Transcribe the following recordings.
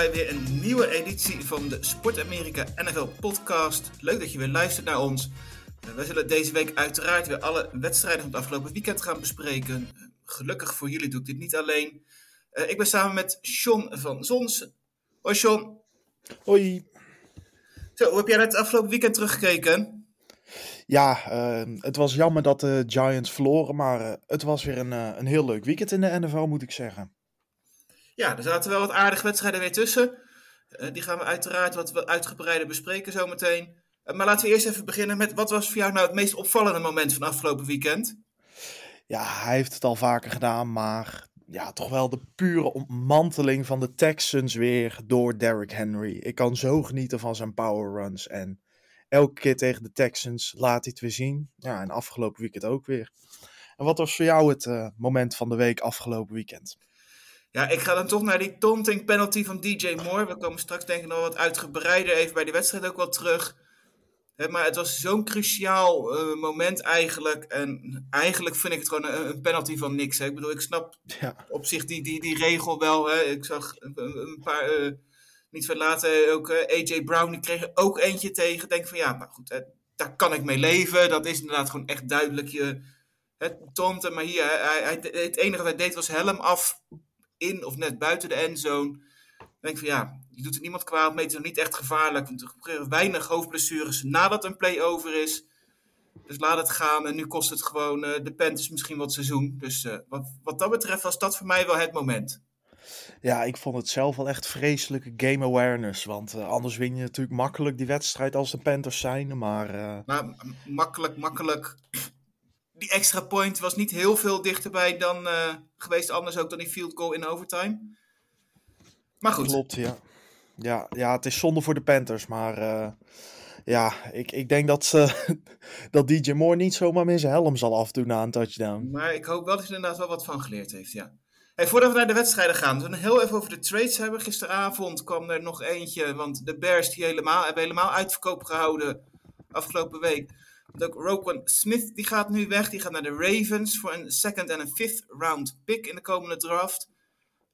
bij weer een nieuwe editie van de Sport Amerika NFL podcast. Leuk dat je weer luistert naar ons. Uh, wij zullen deze week uiteraard weer alle wedstrijden van het afgelopen weekend gaan bespreken. Uh, gelukkig voor jullie doe ik dit niet alleen. Uh, ik ben samen met Sean van Zons. Hoi Sean. Hoi. Zo, hoe heb jij het afgelopen weekend teruggekeken? Ja, uh, het was jammer dat de Giants verloren, maar uh, het was weer een, uh, een heel leuk weekend in de NFL, moet ik zeggen. Ja, er zaten wel wat aardige wedstrijden weer tussen. die gaan we uiteraard wat uitgebreider bespreken zometeen. maar laten we eerst even beginnen met wat was voor jou nou het meest opvallende moment van afgelopen weekend? Ja, hij heeft het al vaker gedaan, maar ja, toch wel de pure ontmanteling van de Texans weer door Derrick Henry. Ik kan zo genieten van zijn power runs en elke keer tegen de Texans laat hij het weer zien. Ja, en afgelopen weekend ook weer. En wat was voor jou het uh, moment van de week afgelopen weekend? Ja, ik ga dan toch naar die taunting penalty van DJ Moore. We komen straks denk ik nog wat uitgebreider even bij die wedstrijd ook wel terug. He, maar het was zo'n cruciaal uh, moment eigenlijk. En eigenlijk vind ik het gewoon een, een penalty van niks. Hè. Ik bedoel, ik snap ja. op zich die, die, die regel wel. Hè. Ik zag een, een paar... Uh, niet veel later ook uh, AJ Brown, die kreeg er ook eentje tegen. Denk van ja, nou goed, hè, daar kan ik mee leven. Dat is inderdaad gewoon echt duidelijk je het tonten. Maar hier, hij, hij, het enige wat hij deed was helm af in of net buiten de endzone. Dan denk van ja, je doet er niemand kwaad mee. Het is nog niet echt gevaarlijk. Want er gebeuren weinig hoofdblessures nadat een play over is. Dus laat het gaan. En nu kost het gewoon uh, de Panthers misschien wat seizoen. Dus uh, wat, wat dat betreft was dat voor mij wel het moment. Ja, ik vond het zelf wel echt vreselijke game awareness. Want uh, anders win je natuurlijk makkelijk die wedstrijd als de Panthers zijn. Maar, maar makkelijk, makkelijk. Die extra point was niet heel veel dichterbij dan uh, geweest. Anders ook dan die field goal in overtime. Maar goed. Klopt, ja. Ja, ja het is zonde voor de Panthers. Maar uh, ja, ik, ik denk dat, ze, dat DJ Moore niet zomaar meer zijn helm zal afdoen na een touchdown. Maar ik hoop wel dat hij er inderdaad wel wat van geleerd heeft, ja. Hey, voordat we naar de wedstrijden gaan, we gaan heel even over de trades hebben. Gisteravond kwam er nog eentje, want de Bears die helemaal, hebben helemaal uitverkoop gehouden afgelopen week. Ook Roquan Smith die gaat nu weg, die gaat naar de Ravens voor een second en een fifth round pick in de komende draft.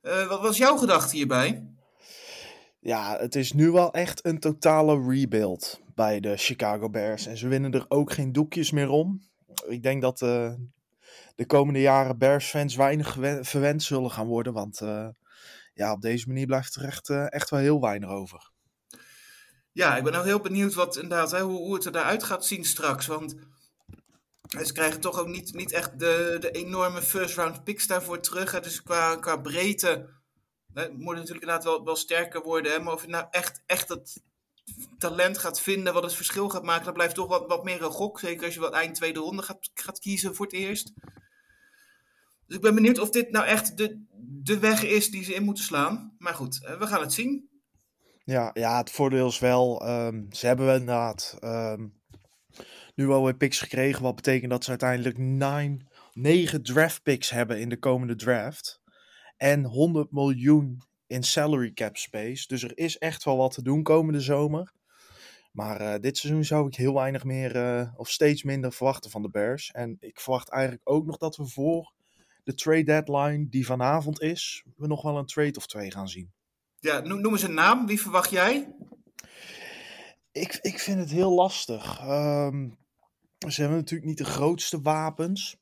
Uh, wat was jouw gedachte hierbij? Ja, het is nu wel echt een totale rebuild bij de Chicago Bears. En ze winnen er ook geen doekjes meer om. Ik denk dat uh, de komende jaren Bears-fans weinig verwend zullen gaan worden. Want uh, ja, op deze manier blijft er echt wel heel weinig over. Ja, ik ben ook heel benieuwd wat, inderdaad, hoe, hoe het eruit gaat zien straks. Want ze krijgen toch ook niet, niet echt de, de enorme first-round picks daarvoor terug. Hè. Dus qua, qua breedte hè, moet natuurlijk inderdaad wel, wel sterker worden. Hè. Maar of je nou echt, echt dat talent gaat vinden wat het verschil gaat maken, dat blijft toch wat, wat meer een gok. Zeker als je wat eind tweede ronde gaat, gaat kiezen voor het eerst. Dus ik ben benieuwd of dit nou echt de, de weg is die ze in moeten slaan. Maar goed, we gaan het zien. Ja, ja het voordeel is wel, um, ze hebben inderdaad um, nu al weer picks gekregen. Wat betekent dat ze uiteindelijk 9, 9 draft picks hebben in de komende draft. En 100 miljoen in salary cap space. Dus er is echt wel wat te doen komende zomer. Maar uh, dit seizoen zou ik heel weinig meer uh, of steeds minder verwachten van de Bears. En ik verwacht eigenlijk ook nog dat we voor de trade deadline die vanavond is, we nog wel een trade of twee gaan zien. Ja, noem eens een naam. Wie verwacht jij? Ik, ik vind het heel lastig. Um, ze hebben natuurlijk niet de grootste wapens.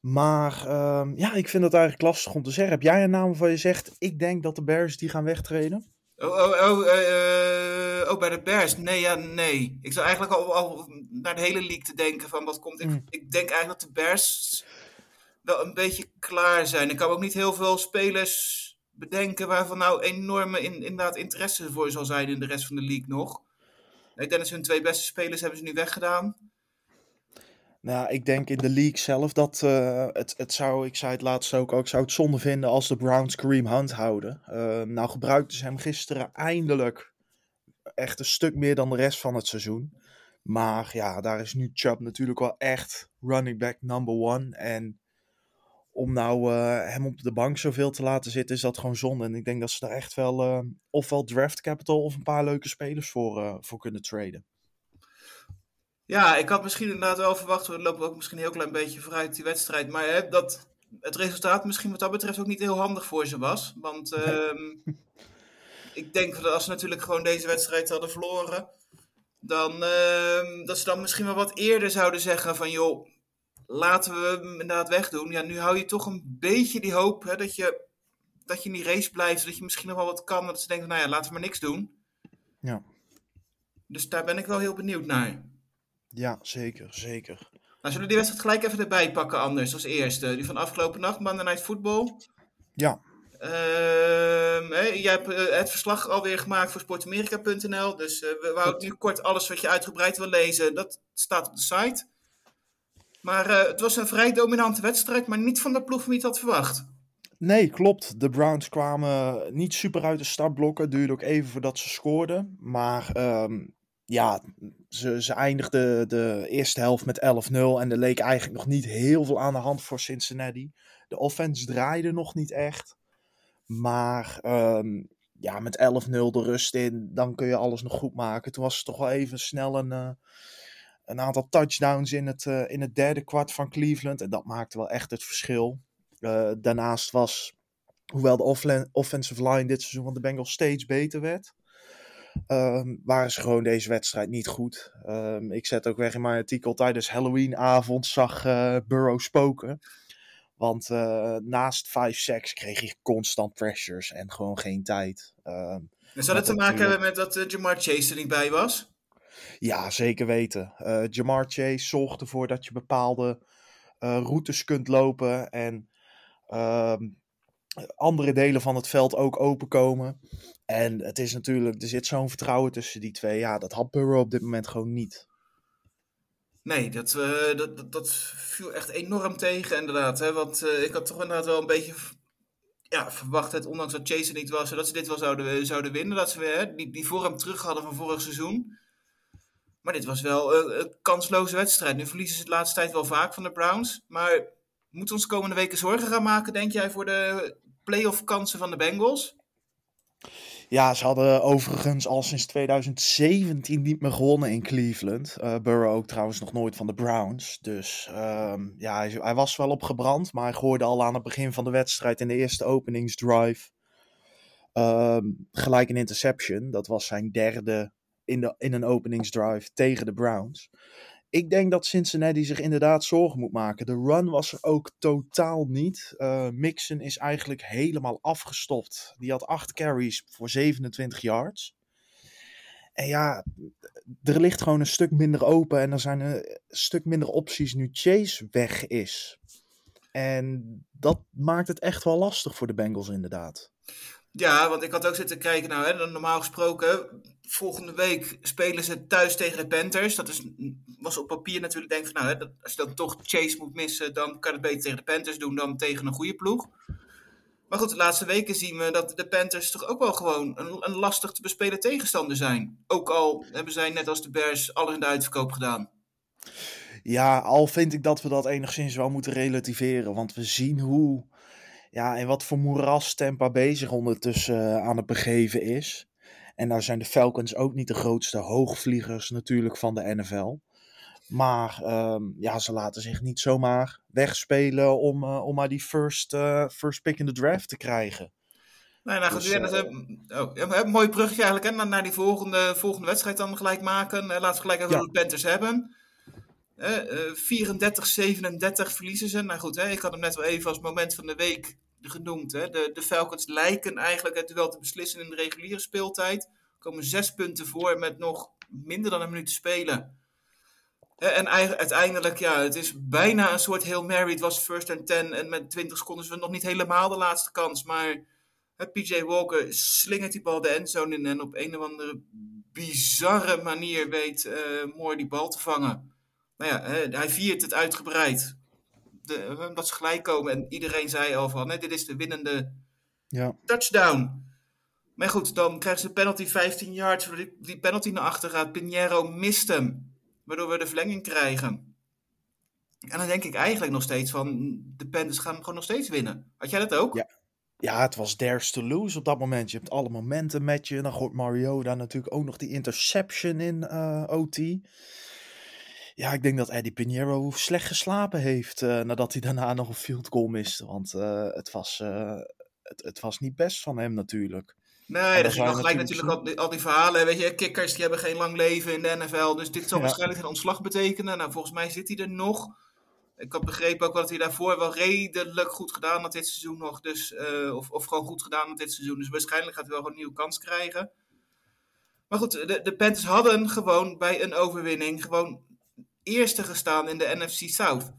Maar um, ja, ik vind het eigenlijk lastig om te zeggen. Heb jij een naam waarvan je zegt, ik denk dat de Bears die gaan wegtreden? Oh, oh, oh, uh, oh bij de Bears? Nee, ja, nee. Ik zou eigenlijk al, al naar de hele league te denken van wat komt. Ik, mm. ik denk eigenlijk dat de Bears wel een beetje klaar zijn. Ik kan ook niet heel veel spelers bedenken waarvan nou enorme in, inderdaad interesse voor zal zijn in de rest van de league nog. Ik dat hun twee beste spelers hebben ze nu weggedaan. Nou, ik denk in de league zelf dat uh, het, het zou, ik zei het laatst ook, ook zou het zonde vinden als de Browns Kareem Hunt houden. Uh, nou gebruikten ze hem gisteren eindelijk echt een stuk meer dan de rest van het seizoen. Maar ja, daar is nu Chubb natuurlijk wel echt running back number one. En om nou uh, hem op de bank zoveel te laten zitten, is dat gewoon zonde. En ik denk dat ze daar echt wel uh, ofwel draft capital of een paar leuke spelers voor, uh, voor kunnen traden. Ja, ik had misschien inderdaad wel verwacht, we lopen ook misschien een heel klein beetje vooruit die wedstrijd. Maar hè, dat het resultaat misschien wat dat betreft ook niet heel handig voor ze was. Want nee. ik denk dat als ze natuurlijk gewoon deze wedstrijd hadden verloren, dan uh, dat ze dan misschien wel wat eerder zouden zeggen van joh, laten we hem inderdaad wegdoen. Ja, nu hou je toch een beetje die hoop hè, dat, je, dat je in die race blijft, dat je misschien nog wel wat kan. Dat ze denken, nou ja, laten we maar niks doen. Ja. Dus daar ben ik wel heel benieuwd naar. Ja, zeker, zeker. Nou, zullen we die wedstrijd gelijk even erbij pakken anders als eerste? Die van afgelopen nacht, Monday Night Football. Ja. Uh, jij hebt uh, het verslag alweer gemaakt voor sportamerika.nl. Dus uh, we wouden nu kort alles wat je uitgebreid wil lezen. Dat staat op de site. Maar uh, het was een vrij dominante wedstrijd, maar niet van de ploeg wie het had verwacht. Nee, klopt. De Browns kwamen niet super uit de startblokken. Het duurde ook even voordat ze scoorden. Maar um, ja, ze, ze eindigden de eerste helft met 11-0. En er leek eigenlijk nog niet heel veel aan de hand voor Cincinnati. De offense draaide nog niet echt. Maar um, ja, met 11-0 de rust in, dan kun je alles nog goed maken. Toen was het toch wel even snel een, uh, een aantal touchdowns in het, uh, in het derde kwart van Cleveland. En dat maakte wel echt het verschil. Uh, daarnaast was, hoewel de off offensive line dit seizoen van de Bengals steeds beter werd, um, waren ze gewoon deze wedstrijd niet goed. Um, ik zet ook weg in mijn artikel tijdens Halloweenavond zag Burrow spoken. Want uh, naast 5 sacks kreeg hij constant pressures en gewoon geen tijd. Uh, en zou dat te maken hebben met dat uh, Jamar Chase er niet bij was? Ja, zeker weten. Uh, Jamar Chase zorgt ervoor dat je bepaalde routes kunt lopen en ehm, andere delen van het veld ook openkomen. En het is natuurlijk, er zit zo'n vertrouwen tussen die twee. Ja, dat had Burrow op dit moment gewoon niet. Nee, dat, uh, dat, dat, viel echt enorm tegen inderdaad. Hè? Want ik had toch inderdaad wel een beetje ja, verwacht, dat, ondanks dat Chase er niet was, dat ze dit wel zouden, zouden winnen. Dat ze weer die, die vorm terug hadden van vorig seizoen. Maar dit was wel een kansloze wedstrijd. Nu verliezen ze de laatste tijd wel vaak van de Browns. Maar moeten we ons komende weken zorgen gaan maken, denk jij, voor de playoff kansen van de Bengals? Ja, ze hadden overigens al sinds 2017 niet meer gewonnen in Cleveland. Uh, Burrow ook trouwens nog nooit van de Browns. Dus um, ja, hij, hij, was wel opgebrand. Maar hij gooide al aan het begin van de wedstrijd in de eerste openingsdrive um, gelijk een interception. Dat was zijn derde in, de, in een openingsdrive tegen de Browns. Ik denk dat Cincinnati zich inderdaad zorgen moet maken. De run was er ook totaal niet. Uh, Mixon is eigenlijk helemaal afgestopt. Die had 8 carries voor 27 yards. En ja, er ligt gewoon een stuk minder open. En er zijn een stuk minder opties nu Chase weg is. En dat maakt het echt wel lastig voor de Bengals inderdaad. Ja, want ik had ook zitten kijken. Nou, hè, normaal gesproken, volgende week spelen ze thuis tegen de Panthers. Dat is, was op papier natuurlijk, denk van, nou, hè, als je dan toch Chase moet missen, dan kan het beter tegen de Panthers doen dan tegen een goede ploeg. Maar goed, de laatste weken zien we dat de Panthers toch ook wel gewoon een, een lastig te bespelen tegenstander zijn. Ook al hebben zij net als de Bears alles in de uitverkoop gedaan. Ja, al vind ik dat we dat enigszins wel moeten relativeren. Want we zien hoe ja, en wat voor moeras Tampa bezig ondertussen uh, aan het begeven is. En daar zijn de Falcons ook niet de grootste hoogvliegers natuurlijk van de NFL. Maar um, ja, ze laten zich niet zomaar wegspelen om, uh, om maar die first, uh, first pick in de draft te krijgen. Nee, nou goed, dus, uh, oh, een mooi bruggetje eigenlijk hè, naar, naar die volgende, volgende wedstrijd dan gelijk maken. laten we gelijk even ja. de Panthers hebben. Uh, 34-37 verliezen ze. Nou goed, hè, ik had hem net wel even als moment van de week genoemd. Hè. De, de Falcons lijken eigenlijk het duel te beslissen in de reguliere speeltijd. Er komen zes punten voor met nog minder dan een minuut te spelen. En uiteindelijk, ja, het is bijna een soort heel Mary. Het was first and ten en met 20 seconden is het nog niet helemaal de laatste kans. Maar PJ Walker slingert die bal de endzone in en op een of andere bizarre manier weet uh, Moore die bal te vangen. Nou ja, hij viert het uitgebreid. De, dat ze gelijk komen en iedereen zei al van, nee, dit is de winnende ja. touchdown. Maar goed, dan krijgen ze penalty 15 yards, die, die penalty naar achter gaat. Pinheiro mist hem, waardoor we de verlenging krijgen. En dan denk ik eigenlijk nog steeds van, de Panthers gaan gewoon nog steeds winnen. Had jij dat ook? Ja, ja, het was theirs to lose op dat moment. Je hebt alle momenten met je. Dan gooit Mario daar natuurlijk ook nog die interception in uh, eh, OT. Ja, ik denk dat Eddie Pinheiro slecht geslapen heeft uh, nadat hij daarna nog een field goal miste. Want uh, het, was, het, het, was niet best van hem natuurlijk. Nee, dat is nog gelijk natuurlijk al die, al die, verhalen. Weet je, kikkers die hebben geen lang leven in de NFL. Dus dit zal ja. waarschijnlijk een ontslag betekenen. Nou, volgens mij zit hij er nog. Ik had begrepen ook dat hij daarvoor wel redelijk goed gedaan had dit seizoen nog. Dus, uh, of, of gewoon goed gedaan had dit seizoen. Dus waarschijnlijk gaat hij wel gewoon een nieuwe kans krijgen. Maar goed, de, de Panthers hadden gewoon bij een overwinning gewoon eerste gestaan in de NFC South.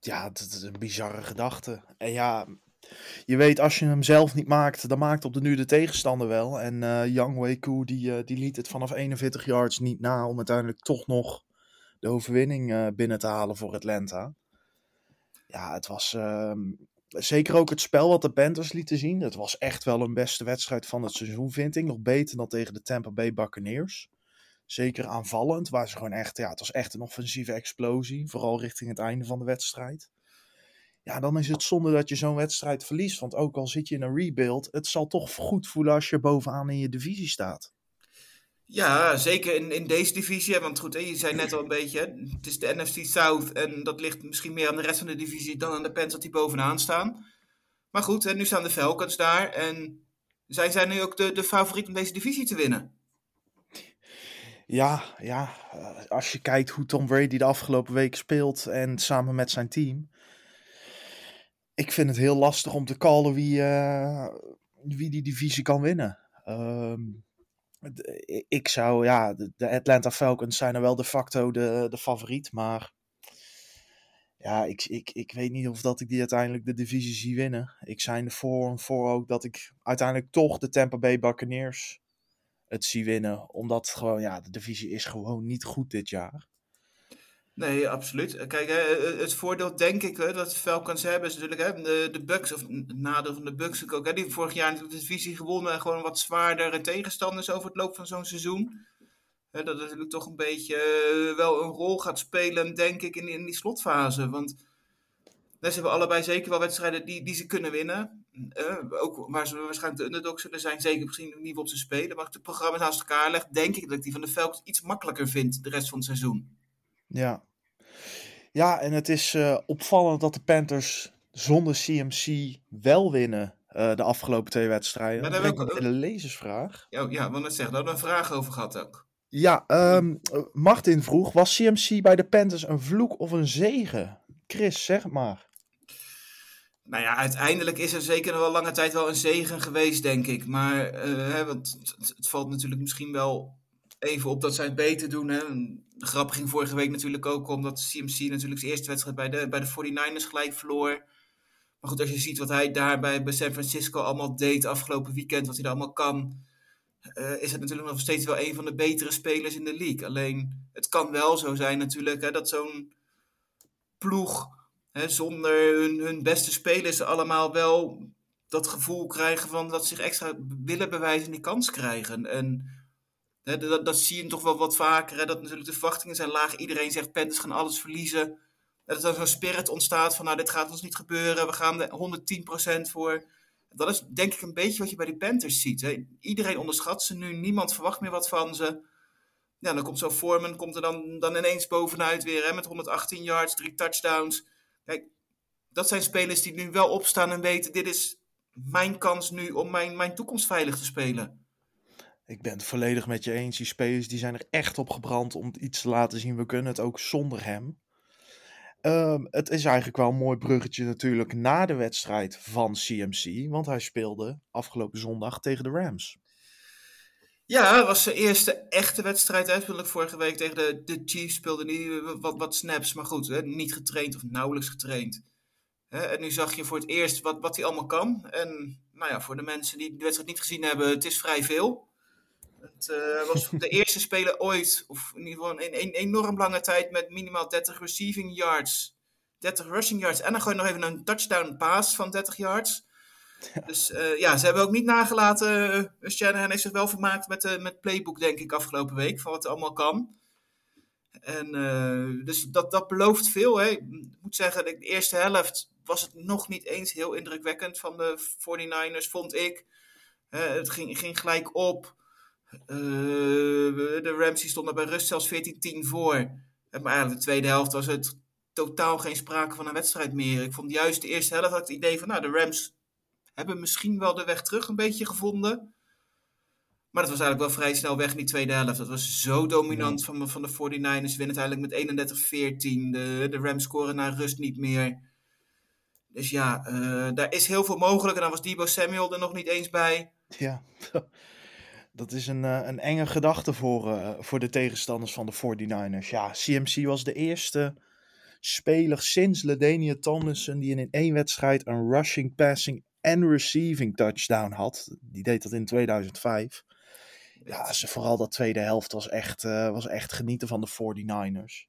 Ja, dat is een bizarre gedachte. En ja, je weet als je hem zelf niet maakt, dan maakt op de nu de tegenstander wel. En uh, Yang Wei die, uh, die liet het vanaf 41 yards niet na om uiteindelijk toch nog de overwinning uh, binnen te halen voor Atlanta ja, het was ehm, zeker ook het spel wat de Panthers lieten zien. Het was echt wel een beste wedstrijd van het seizoen, vind ik. Nog beter dan tegen de Tampa Bay Buccaneers. Zeker aanvallend, waar ze gewoon echt, ja, het was echt een offensieve explosie. Vooral richting het einde van de wedstrijd. Ja, dan is het zonde dat je zo'n wedstrijd verliest. Want ook al zit je in een rebuild, het zal toch goed voelen als je bovenaan in je divisie staat. Ja, zeker in, in deze divisie. Want goed, je zei net al een beetje, het is de NFC South en dat ligt misschien meer aan de rest van de divisie dan aan de Panthers die bovenaan staan. Maar goed, nu staan de Falcons daar en zij zijn nu ook de, de favoriet om deze divisie te winnen. Ja, ja, eh, als je kijkt hoe Tom Brady de afgelopen week speelt en samen met zijn team. Ik vind het heel lastig om te callen wie, uh, wie die divisie kan winnen. Um, ik zou, ja, de Atlanta Falcons zijn er wel de facto de, de favoriet. Maar ja, ik, ik, ik weet niet of dat ik die uiteindelijk de divisie zie winnen. Ik zijn ervoor voor ook dat ik uiteindelijk toch de Tampa Bay Buccaneers het zie winnen. Omdat gewoon, ja, de divisie is gewoon niet goed dit jaar. Nee, absoluut. Kijk, het voordeel denk ik dat de Falcons hebben is natuurlijk hè, de, de Bucks, of het nadeel van de Bucks ook, hè, die vorig jaar de divisie gewonnen en gewoon wat zwaardere tegenstanders over het loop van zo'n seizoen. Hè, dat natuurlijk toch een beetje wel een rol gaat spelen, denk ik, in, in die slotfase. Want ze hebben allebei zeker wel wedstrijden die, die ze kunnen winnen. Uh, ook waar ze waarschijnlijk de underdogs zullen zijn, zeker misschien niet op ze spelen. Maar als ik de programma's naast elkaar leg, denk ik dat ik die van de Falcons iets makkelijker vind de rest van het seizoen. Ja, ja, en het is uh, opvallend dat de Panthers zonder CMC wel winnen uh, de afgelopen twee wedstrijden. Maar daar heb ik een lezersvraag. Ja, ja want het zegt, daar hebben we een vraag over gehad ook. Ja, um, Martin vroeg, was CMC bij de Panthers een vloek of een zegen? Chris, zeg maar. Nou ja, uiteindelijk is er zeker nog wel lange tijd wel een zegen geweest, denk ik. Maar hè, want het, valt natuurlijk misschien wel even op dat zij het beter doen. Hè. De grap ging vorige week natuurlijk ook omdat CMC natuurlijk zijn eerste wedstrijd bij de, bij de 49ers gelijk verloor. Maar goed, als je ziet wat hij daar bij, bij San Francisco allemaal deed afgelopen weekend, wat hij daar allemaal kan, uh, is het natuurlijk nog steeds wel een van de betere spelers in de league. Alleen, het kan wel zo zijn natuurlijk hè, dat zo'n ploeg zonder hun, hun beste spelers allemaal wel dat gevoel krijgen van dat ze zich extra willen bewijzen en die kans krijgen. En dat, dat, zie je toch wel wat vaker. Hè? Dat natuurlijk de verwachtingen zijn laag. Iedereen zegt Panthers gaan alles verliezen. Dat er zo'n spirit ontstaat van nou dit gaat ons niet gebeuren. We gaan er 110% voor. Dat is denk ik een beetje wat je bij die Panthers ziet. Iedereen onderschat ze nu. Niemand verwacht meer wat van ze. Ja, dan komt zo'n Foreman komt er dan, dan ineens bovenuit weer hè, met 118 yards, drie touchdowns. Kijk, dat zijn spelers die nu wel opstaan en weten: dit is mijn kans nu om mijn, mijn toekomst veilig te spelen. Ik ben het volledig met je eens. Die spelers die zijn er echt op gebrand om iets te laten zien. We kunnen het ook zonder hem. Um, het is eigenlijk wel een mooi bruggetje natuurlijk na de wedstrijd van CMC. Want hij speelde afgelopen zondag tegen de Rams. Ja, het was zijn eerste echte wedstrijd. Eigenlijk vorige week tegen de, de Chiefs speelde hij wat, wat snaps. Maar goed, hè, niet getraind of nauwelijks getraind. Hè, en nu zag je voor het eerst wat, wat hij allemaal kan. En nou ja, voor de mensen die de wedstrijd niet gezien hebben, het is vrij veel. Het uh, was de eerste speler ooit, of in ieder geval een, een, enorm lange tijd, met minimaal 30 receiving yards, 30 rushing yards. En dan je nog even een touchdown pass van 30 yards. Dus uh, ja, ze hebben ook niet nagelaten. Uh, Shanahan heeft zich wel vermaakt met, uh, met Playbook, denk ik, afgelopen week. Van wat er allemaal kan. En dus dat, dat belooft veel. Hè. Ik moet zeggen, de eerste helft was het nog niet eens heel indrukwekkend van de 49ers, vond ik. het ging, ging gelijk op. de Rams stonden bij rust zelfs 14-10 voor. Maar eigenlijk de tweede helft was het totaal geen sprake van een wedstrijd meer. Ik vond juist de eerste helft had het idee van, nou, de Rams hebben misschien wel de weg terug een beetje gevonden. Maar dat was eigenlijk wel vrij snel weg in die tweede helft. Dat was zo dominant van, van de 49ers. Winnen uiteindelijk met 31-14. De, de Rams scoren naar rust niet meer. Dus ja, uh, daar is heel veel mogelijk. En dan was Debo Samuel er nog niet eens bij. Ja, dat is een, een enge gedachte voor, uh, voor de tegenstanders van de 49ers. Ja, CMC was de eerste speler sinds Ladania Tomlinson die in één wedstrijd een rushing, passing en receiving touchdown had. Die deed dat in 2005. Ja, ze, vooral dat tweede helft was echt, uh, was echt genieten van de 49ers.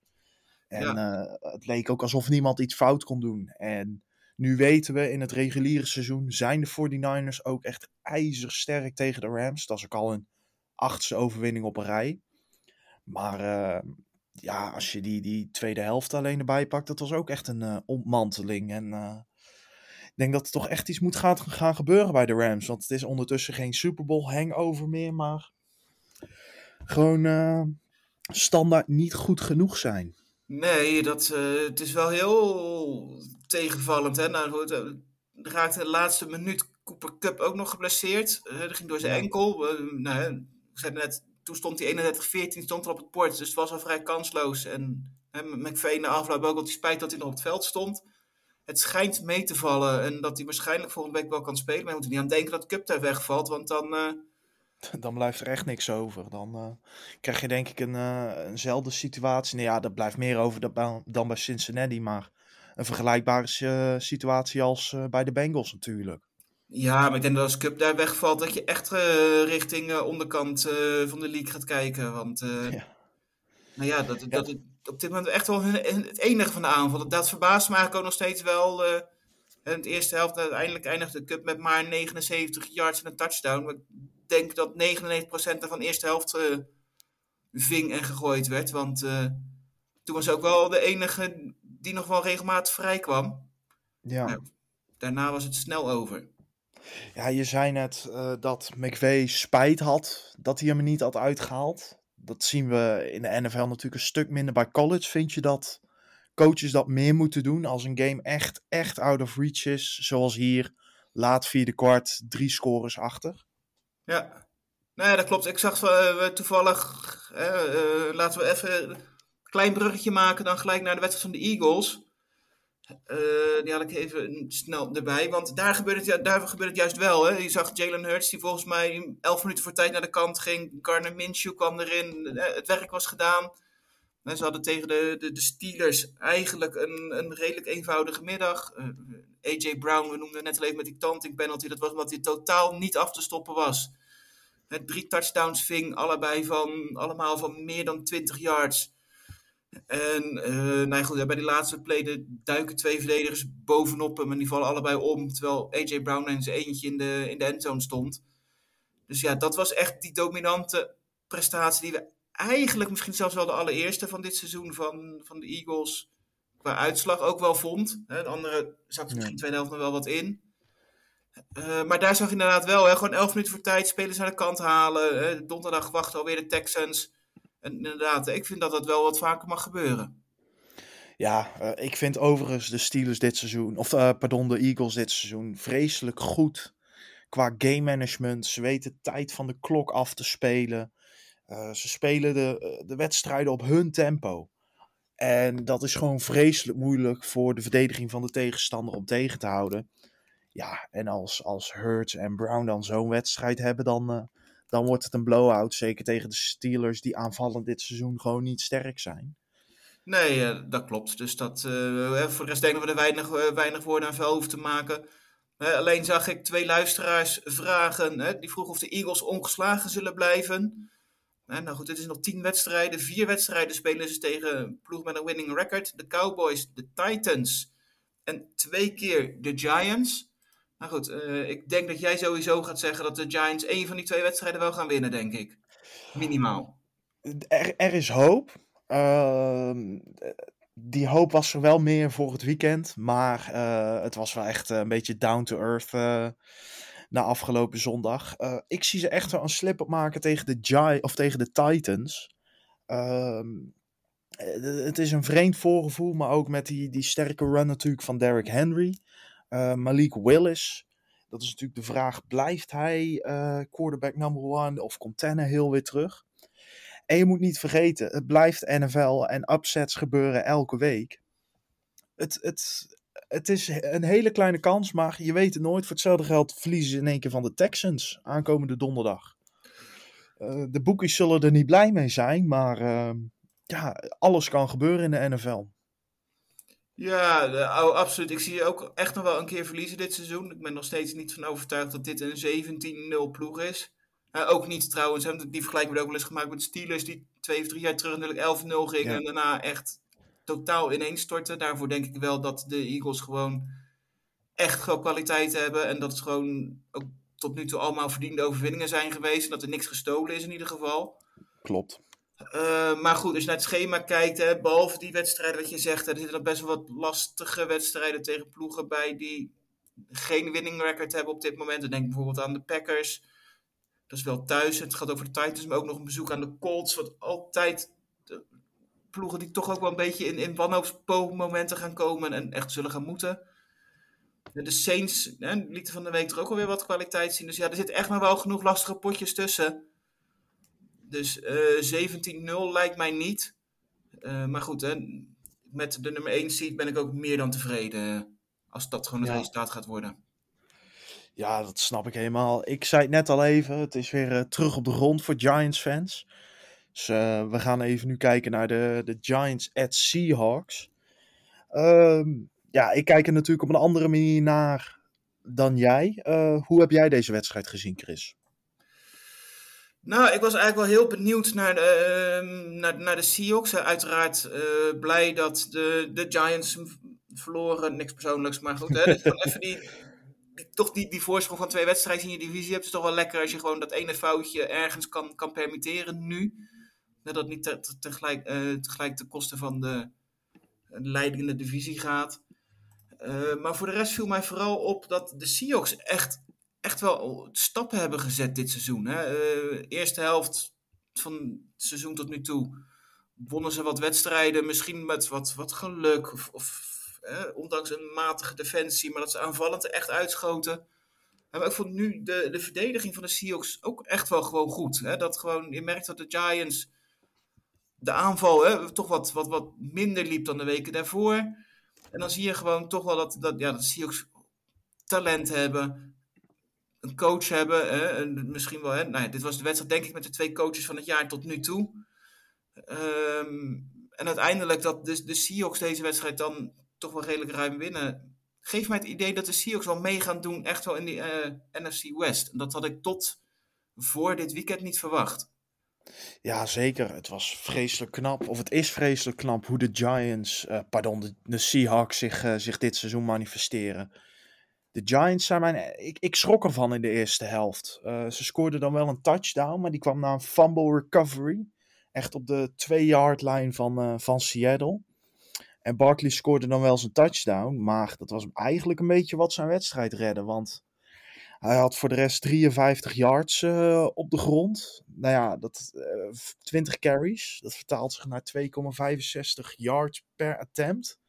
En ja. uh, het leek ook alsof niemand iets fout kon doen. En nu weten we in het reguliere seizoen zijn de 49ers ook echt ijzersterk tegen de Rams. Dat is ook al een achtste overwinning op een rij. Maar uh, ja, als je die, die tweede helft alleen erbij pakt, dat was ook echt een ontmanteling. En denk dat er toch echt iets moet gaan, gaan gebeuren bij de Rams. Want het is ondertussen geen Super Bowl hangover meer, maar gewoon uh, standaard niet goed genoeg zijn. Nee, dat, uh, het is wel heel tegenvallend. Hè? Nou, er raakte de laatste minuut Cooper Cup ook nog geblesseerd. Uh, dat ging door zijn enkel. nou, ik zei net, toen stond hij 31-14 stond er op het bord. Dus het was al vrij kansloos. En McVeigh na afloop ook al die spijt dat hij nog op het veld stond het schijnt mee te vallen. En dat hij waarschijnlijk volgende week wel kan spelen. Maar we moeten niet aan denken dat Cup daar wegvalt. Want dan. Uh... Dan blijft er echt niks over. Dan uh, krijg je denk ik een, uh, eenzelfde situatie. Nee, ja, dat blijft meer over dan bij Cincinnati. Maar een vergelijkbare situatie als bij de Bengals natuurlijk. Ja, maar ik denk dat als Cup daar wegvalt, dat je echt richting onderkant van de league gaat kijken. Want ja. nou ja, dat, dat, ja op dit moment echt wel het enige van de aanval. Dat verbaast me eigenlijk ook nog steeds wel. Uh, in het eerste helft uiteindelijk eindigde de cup met maar 79 yards en een touchdown. Maar ik denk dat 99% van de eerste helft uh, ving en gegooid werd. Want uh, toen was ook wel de enige die nog wel regelmatig vrij kwam. Ja. Nou, daarna was het snel over. Ja, je zei net dat McVeigh spijt had dat hij hem niet had uitgehaald dat zien we in de NFL natuurlijk een stuk minder. Bij college vind je dat coaches dat meer moeten doen als een game echt, echt out of reach is. Zoals hier, laat vierde kwart, drie scores achter. Ja, nee, dat klopt. Ik zag uh, toevallig, uh, laten we even een klein bruggetje maken dan gelijk naar de wedstrijd van de Eagles. Uh, die had ik even snel erbij. Want daar gebeurt het, daar gebeurt het juist wel. Hè. Je zag Jalen Hurts, die volgens mij elf minuten voor tijd naar de kant ging. Garner Minshew kwam erin. Het werk was gedaan. En ze hadden tegen de, de, de Steelers eigenlijk een, een redelijk eenvoudige middag. Eh, AJ Brown, we noemden net al even met die taunting penalty. Dat was omdat hij totaal niet af te stoppen was. Met drie touchdowns ving, allebei van, allemaal van meer dan 20 yards. En uh, nou goed, bij die laatste play duiken twee verdedigers bovenop hem en die vallen allebei om. Terwijl AJ Brown in zijn eentje in de, in de endzone stond. Dus ja, dat was echt die dominante prestatie die we eigenlijk misschien zelfs wel de allereerste van dit seizoen van, van de Eagles qua uitslag ook wel vond. De andere zat er misschien de tweede helft nog wel wat in. Uh, maar daar zag je inderdaad wel, hè, gewoon elf minuten voor tijd, spelers aan de kant halen. Uh, donderdag wachten alweer de Texans. Inderdaad, ik vind dat dat wel wat vaker mag gebeuren. Ja, uh, ik vind overigens de Steelers dit seizoen, of uh, pardon, de Eagles dit seizoen vreselijk goed qua game management. Ze weten tijd van de klok af te spelen. Uh, ze spelen de, de wedstrijden op hun tempo. En dat is gewoon vreselijk moeilijk voor de verdediging van de tegenstander om tegen te houden. Ja, en als, als Hurts en Brown dan zo'n wedstrijd hebben, dan, dan wordt het een blowout. Zeker tegen de Steelers, die aanvallend dit seizoen gewoon niet sterk zijn. Nee, dat klopt. Dus dat, uh, voor de rest denk ik dat we er weinig, weinig woorden aan vuil hoeven te maken. Eh, alleen zag ik twee luisteraars vragen. Die vroegen of de Eagles ongeslagen zullen blijven. Eh, nou goed, het is nog tien wedstrijden. Vier wedstrijden spelen ze tegen een ploeg met een winning record. De Cowboys, de Titans en twee keer de Giants. Nou goed, eh, ik denk dat jij sowieso gaat zeggen dat de Giants één van die twee wedstrijden wel gaan winnen, denk ik. Minimaal. Er, is hoop. Ehm, die hoop was er wel meer voor het weekend. Maar eh, het was wel echt een beetje down to earth eh, na afgelopen zondag. Ik zie ze echt wel een slip op maken tegen de, Gi of tegen de Titans. Ehm, eh, het is een vreemd voorgevoel, maar ook met die, die sterke run natuurlijk van Derrick Henry. Eh, Malik Willis. Dat is natuurlijk de vraag, blijft hij eh, quarterback number one of komt Tannehill weer terug? En je moet niet vergeten, het blijft NFL en upsets gebeuren elke week. Het, het, het is een hele kleine kans, maar je weet het nooit. Voor hetzelfde geld verliezen ze in één keer van de Texans aankomende donderdag. Eh, de boekies zullen er niet blij mee zijn, maar ehm, ja, alles kan gebeuren in de NFL. Ja, oh, absoluut. Ik zie je ook echt nog wel een keer verliezen dit seizoen. Ik ben nog steeds niet van overtuigd dat dit een 17-0 ploeg is. Eh, ook niet trouwens, hè, die vergelijking wordt ook wel eens gemaakt met Steelers, die twee of drie jaar terug natuurlijk 11-0 gingen Ja. en daarna echt totaal ineenstortten. Daarvoor denk ik wel dat de Eagles gewoon echt gewoon kwaliteit hebben en dat het gewoon ook tot nu toe allemaal verdiende overwinningen zijn geweest en dat er niks gestolen is in ieder geval. Klopt. Uh, maar goed, als je naar het schema kijkt, hè, behalve die wedstrijden wat je zegt, er zitten er best wel wat lastige wedstrijden tegen ploegen bij die geen winning record hebben op dit moment. Dan denk ik bijvoorbeeld aan de Packers. Dat is wel thuis. Het gaat over de Titans, maar ook nog een bezoek aan de Colts. Wat altijd de ploegen die toch ook wel een beetje in, in wanhoopsmomenten gaan komen en echt zullen gaan moeten. De Saints hè, lieten van de week er ook alweer wat kwaliteit zien. Dus ja, er zit echt nog wel genoeg lastige potjes tussen. Dus uh, 17-0 lijkt mij niet. Uh, maar goed, hè, met de nummer 1 seed ben ik ook meer dan tevreden. Als dat gewoon het ja. resultaat gaat worden. Ja, dat snap ik helemaal. Ik zei het net al even, het is weer uh, terug op de grond voor Giants fans. Dus we gaan even nu kijken naar de, de Giants at Seahawks. Um, ja, ik kijk er natuurlijk op een andere manier naar dan jij. Hoe heb jij deze wedstrijd gezien, Chris? Nou, ik was eigenlijk wel heel benieuwd naar de, uh, naar, naar de Seahawks. Uiteraard uh, blij dat de, de Giants verloren. Niks persoonlijks, maar goed. Hè? even die, toch die, die voorsprong van twee wedstrijden in je divisie hebt. is toch wel lekker als je gewoon dat ene foutje ergens kan, kan permitteren nu. Dat het niet te, te, tegelijk, uh, tegelijk ten koste van de, de leidende divisie gaat. Maar voor de rest viel mij vooral op dat de Seahawks echt, echt wel stappen hebben gezet dit seizoen. Hè? Uh, eerste helft van het seizoen tot nu toe wonnen ze wat wedstrijden. Misschien met wat, wat geluk of, eh, ondanks een matige defensie. Maar dat ze aanvallend echt uitschoten. Maar ik vond nu de, de verdediging van de Seahawks ook echt wel gewoon goed. Hè? Dat gewoon, je merkt dat de Giants de aanval hè, toch wat, wat, wat minder liep dan de weken daarvoor. En dan zie je gewoon toch wel dat, dat, ja, dat Seahawks talent hebben. Een coach hebben. Hè, en misschien wel. Hè, nou ja, dit was de wedstrijd denk ik met de twee coaches van het jaar tot nu toe. Um, en uiteindelijk dat de, de Seahawks deze wedstrijd dan toch wel redelijk ruim winnen. Geeft mij het idee dat de Seahawks wel mee gaan doen. Echt wel in die uh, NFC West. En dat had ik tot voor dit weekend niet verwacht. Ja, zeker. Het was vreselijk knap, of het is vreselijk knap hoe de Giants, uh, pardon, de, Seahawks zich, uh, zich dit seizoen manifesteren. De Giants zijn mijn. Ik, ik schrok ervan in de eerste helft. Uh, ze scoorden dan wel een touchdown, maar die kwam na een fumble recovery. Echt op de 2-yard line van, van Seattle. En Barkley scoorde dan wel zijn touchdown, maar dat was eigenlijk een beetje wat zijn wedstrijd redde. Want hij had voor de rest 53 yards uh, op de grond. Nou ja, dat, uh, 20 carries. Dat vertaalt zich naar 2,65 yards per attempt.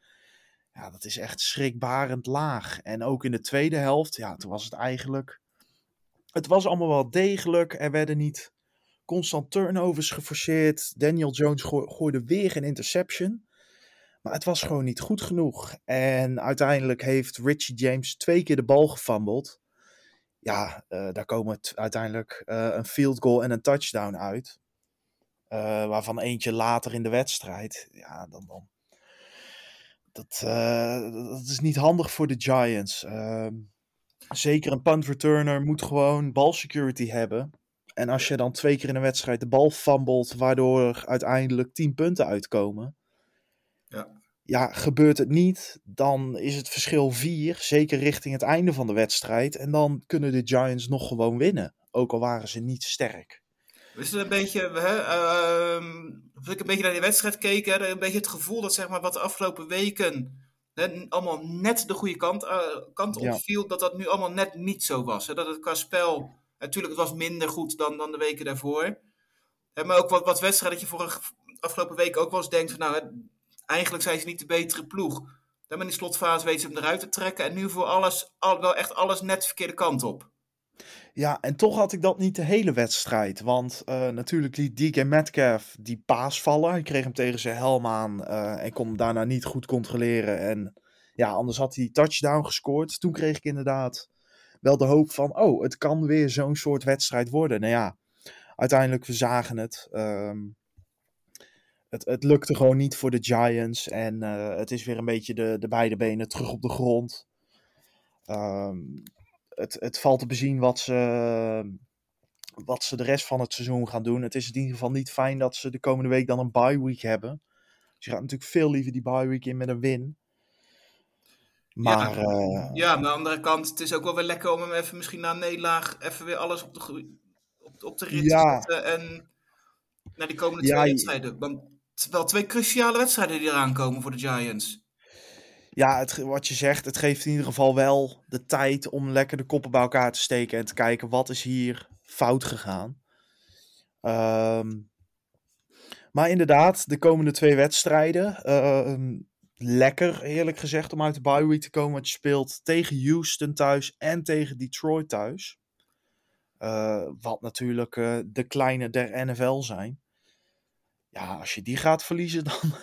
Ja, dat is echt schrikbarend laag. En ook in de tweede helft, ja, toen was het eigenlijk... Het was allemaal wel degelijk. Er werden niet constant turnovers geforceerd. Daniel Jones go gooide weer een interception. Maar het was gewoon niet goed genoeg. En uiteindelijk heeft Richie James twee keer de bal gefumbled ja, uh, daar komen uiteindelijk uh, een field goal en een touchdown uit. Uh, waarvan eentje later in de wedstrijd. Ja, dan. dan dat, dat is niet handig voor de Giants. Ehm, zeker een punt returner moet gewoon balsecurity hebben. En als je dan twee keer in een wedstrijd de bal fumbled, waardoor er uiteindelijk 10 punten uitkomen. Ja. Ja, gebeurt het niet, dan is het verschil 4, zeker richting het einde van de wedstrijd. En dan kunnen de Giants nog gewoon winnen, ook al waren ze niet sterk. Is het een beetje, hè, ehm, als ik een beetje naar die wedstrijd keek, hè, een beetje het gevoel dat zeg maar, wat de afgelopen weken hè, allemaal net de goede kant, eh, kant Ja. opviel, dat dat nu allemaal net niet zo was. Hè? Dat het qua spel, natuurlijk het was minder goed dan, dan de weken daarvoor. Hè, maar ook wat, wat wedstrijden dat je vorige, afgelopen week ook wel eens denkt van nou, hè, eigenlijk zijn ze niet de betere ploeg. Dan in die slotfase weten ze hem eruit te trekken en nu voor alles, al, wel echt alles net de verkeerde kant op. Ja, en toch had ik dat niet de hele wedstrijd. Want eh, natuurlijk liet DK Metcalf die paas vallen. Hij kreeg hem tegen zijn helm aan eh, en kon hem daarna niet goed controleren. En ja, anders had hij touchdown gescoord. Toen kreeg ik inderdaad wel de hoop van, oh, het kan weer zo'n soort wedstrijd worden. Nou ja, uiteindelijk, we zagen het. Ehm, het, het lukte gewoon niet voor de Giants. En eh, het is weer een beetje de, de beide benen terug op de grond. Ehm, het, het valt te bezien wat ze, wat ze de rest van het seizoen gaan doen. Het is in ieder geval niet fijn dat ze de komende week dan een bye week hebben. Dus je gaat natuurlijk veel liever die bye week in met een win. Maar eh, Ja, aan de andere kant, het is ook wel weer lekker om hem even misschien na een nederlaag even weer alles op de, op, op de rit Ja. te zetten. En naar die komende Ja, twee wedstrijden. Want het zijn wel twee cruciale wedstrijden die eraan komen voor de Giants. Ja, het, wat je zegt, het geeft in ieder geval wel de tijd om lekker de koppen bij elkaar te steken en te kijken wat is hier fout gegaan. Ehm, maar inderdaad, de komende twee wedstrijden. ehm, lekker, eerlijk gezegd, om uit de bye week te komen. Want je speelt tegen Houston thuis en tegen Detroit thuis. Eh, wat natuurlijk eh, de kleine der NFL zijn. Ja, als je die gaat verliezen, dan,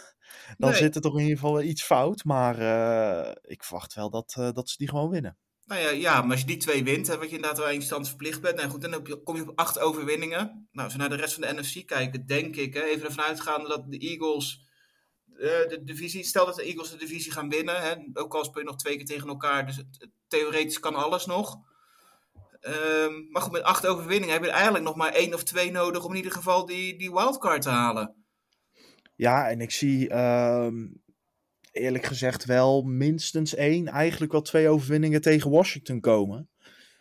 dan Nee. zit er toch in ieder geval iets fout. Maar eh, ik verwacht wel dat, eh, dat ze die gewoon winnen. Nou ja, ja, maar als je die twee wint, hè, wat je inderdaad wel eindstand verplicht bent. Nou goed, dan je, kom je op acht overwinningen. Nou, als we naar de rest van de NFC kijken, denk ik, hè, even ervan uitgaande dat de Eagles eh, de divisie, stel dat de Eagles de divisie gaan winnen, hè, ook al speel je nog twee keer tegen elkaar, dus het, het- theoretisch kan alles nog. Ehm, maar goed, met acht overwinningen heb je eigenlijk nog maar één of twee nodig om in ieder geval die, die wildcard te halen. Ja, en ik zie ehm, eerlijk gezegd wel minstens één, eigenlijk wel twee overwinningen tegen Washington komen.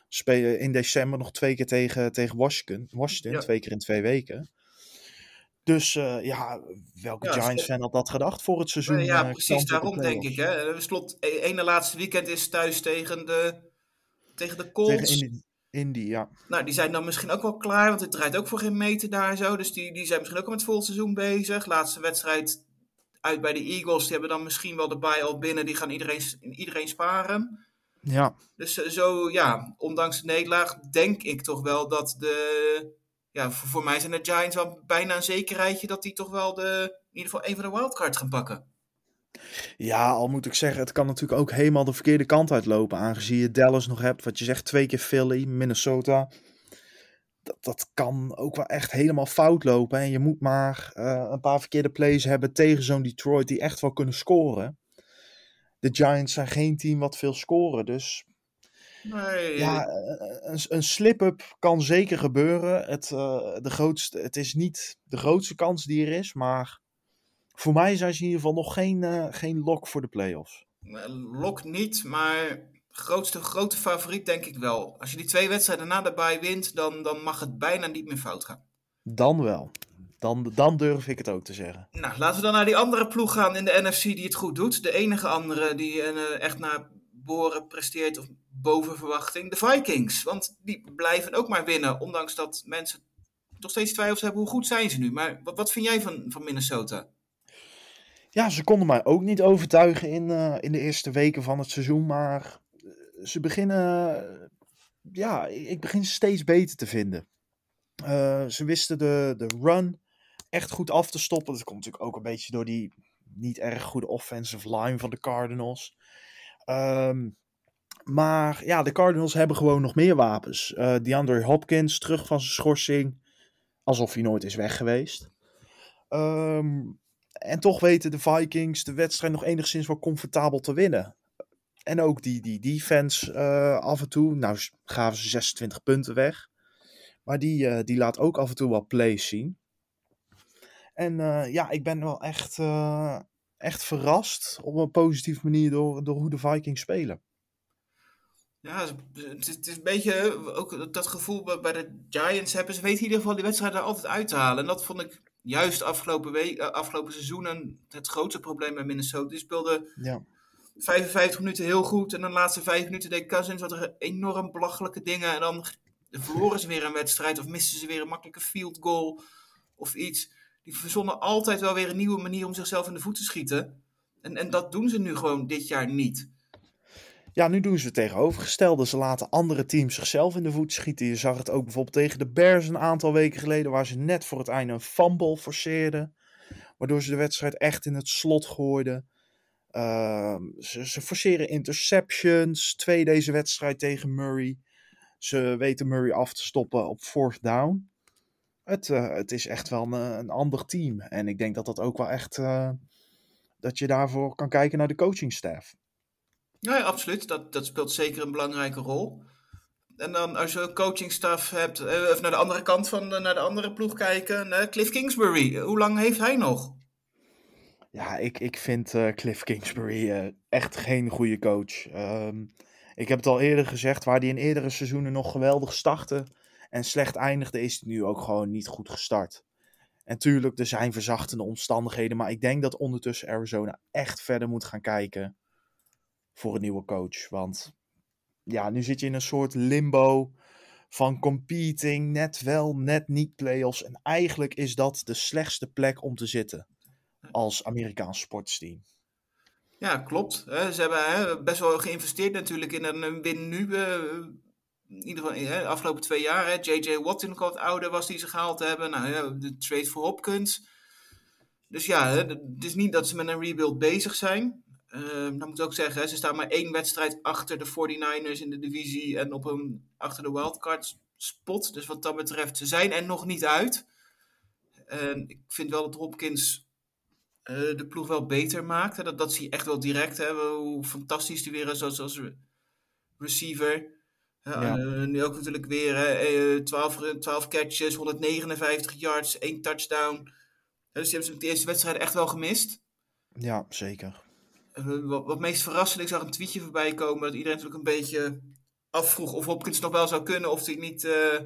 Spelen in december nog twee keer tegen, tegen Washington, Washington Ja. twee keer in twee weken. Dus eh, ja, welke Ja, Giants fan had dat gedacht voor het seizoen? Ja, eh, precies de daarom denk ik. Hè. De slot, e- ene laatste weekend is thuis tegen de, tegen de Colts. Tegen Indy, ja. Nou, die zijn dan misschien ook wel klaar, want het draait ook voor geen meter daar zo. Dus die, die zijn misschien ook al met vol seizoen bezig. Laatste wedstrijd uit bij de Eagles, die hebben dan misschien wel de bye al binnen. Die gaan iedereen, iedereen sparen. Ja, Dus eh, zo, ja, ondanks de nederlaag denk ik toch wel dat de... Ja, voor, voor mij zijn de Giants wel bijna een zekerheidje dat die toch wel de, in ieder geval een van de wildcards gaan pakken. Ja, al moet ik zeggen, het kan natuurlijk ook helemaal de verkeerde kant uitlopen. Aangezien je Dallas nog hebt, wat je zegt, twee keer Philly, Minnesota. Dat, dat kan ook wel echt helemaal fout lopen. En je moet maar eh, een paar verkeerde plays hebben tegen zo'n Detroit die echt wel kunnen scoren. De Giants zijn geen team wat veel scoren. Dus Nee, ja, eh, een, een slip-up kan zeker gebeuren. Het, eh, de grootste, het is niet de grootste kans die er is. Maar voor mij zijn ze in ieder geval nog geen, eh, geen lock voor de playoffs. Lok niet, maar grootste grote favoriet denk ik wel. Als je die twee wedstrijden na de bye wint, dan, dan mag het bijna niet meer fout gaan. Dan wel. Dan, dan durf ik het ook te zeggen. Nou, laten we dan naar die andere ploeg gaan in de NFC die het goed doet. De enige andere die eh, echt naar behoren presteert of boven verwachting. De Vikings. Want die blijven ook maar winnen. Ondanks dat mensen nog steeds twijfels hebben hoe goed zijn ze nu. Maar wat, wat vind jij van, van Minnesota? Ja, ze konden mij ook niet overtuigen in, eh, in de eerste weken van het seizoen. Maar eh, ze beginnen. eh, ja, ik begin ze steeds beter te vinden. Ze wisten de, de run echt goed af te stoppen. Dat komt natuurlijk ook een beetje door die niet erg goede offensive line van de Cardinals. Ehm, maar ja, de Cardinals hebben gewoon nog meer wapens. Eh DeAndre Hopkins terug van zijn schorsing. Alsof hij nooit is weg geweest. Ehm, en toch weten de Vikings de wedstrijd nog enigszins wel comfortabel te winnen. en ook die, die defense uh, af en toe. Nou gaven ze 26 punten weg. Maar die, uh, die laat ook af en toe wel plays zien. En uh, ja, ik ben wel echt, echt verrast op een positieve manier door, door hoe de Vikings spelen. Ja, het is, het is een beetje ook dat gevoel bij de Giants hebben. Ze weten in ieder geval die wedstrijd er altijd uit te halen. En dat vond ik juist afgelopen, week, afgelopen seizoenen het grootste probleem bij Minnesota. Die speelde ja. 55 minuten heel goed. En dan de laatste 5 minuten deed Cousins wat er enorm belachelijke dingen. En dan verloren ze weer een wedstrijd of misten ze weer een makkelijke field goal of iets. Die verzonnen altijd wel weer een nieuwe manier om zichzelf in de voet te schieten. En, en dat doen ze nu gewoon dit jaar niet. Ja, nu doen ze het tegenovergestelde. Ze laten andere teams zichzelf in de voet schieten. Je zag het ook bijvoorbeeld tegen de Bears een aantal weken geleden, waar ze net voor het einde een fumble forceerden. Waardoor ze de wedstrijd echt in het slot gooiden. Uh, ze, ze, forceren interceptions. Twee deze wedstrijd tegen Murray. Ze weten Murray af te stoppen op fourth down. Het, uh, het is echt wel een, ander team. En ik denk dat dat ook wel echt. Uh, dat je daarvoor kan kijken naar de coachingstaff. Ja, absoluut. Dat, dat speelt zeker een belangrijke rol. En dan als je coachingstaf hebt, even naar de andere kant van de, naar de andere ploeg kijken. Cliff Kingsbury, hoe lang heeft hij nog? Ja, ik, ik vind uh, Cliff Kingsbury echt geen goede coach. Um, ik heb het al eerder gezegd, waar hij in eerdere seizoenen nog geweldig startte en slecht eindigde, is hij nu ook gewoon niet goed gestart. En tuurlijk, er zijn verzachtende omstandigheden, maar ik denk dat ondertussen Arizona echt verder moet gaan kijken voor een nieuwe coach. Want ja, nu zit je in een soort limbo van competing, net wel, net niet playoffs. En eigenlijk is dat de slechtste plek om te zitten als Amerikaans sportsteam. Ja, klopt. Ze hebben best wel geïnvesteerd natuurlijk in een win nu. In ieder geval de afgelopen twee jaar. J.J. Watt in wat ouder was die ze gehaald hebben. Nou, de trade voor Hopkins. Dus ja, het is niet dat ze met een rebuild bezig zijn. Uh, dan moet ik ook zeggen, ze staan maar één wedstrijd achter de 49ers in de divisie en op een, achter de wildcard spot. Dus wat dat betreft, ze zijn er nog niet uit. En ik vind wel dat Hopkins uh, de ploeg wel beter maakt. Hè. Dat, dat zie je echt wel direct. Hè. Hoe fantastisch die weer is als, als receiver. Ja, uh, nu ook natuurlijk weer 12, 12 catches, 159 yards, 1 touchdown. Dus die hebben de eerste wedstrijd echt wel gemist. Ja, zeker. Wat, wat meest verrassend, ik zag een tweetje voorbij komen dat iedereen natuurlijk een beetje afvroeg of Hopkins nog wel zou kunnen, of hij niet uh,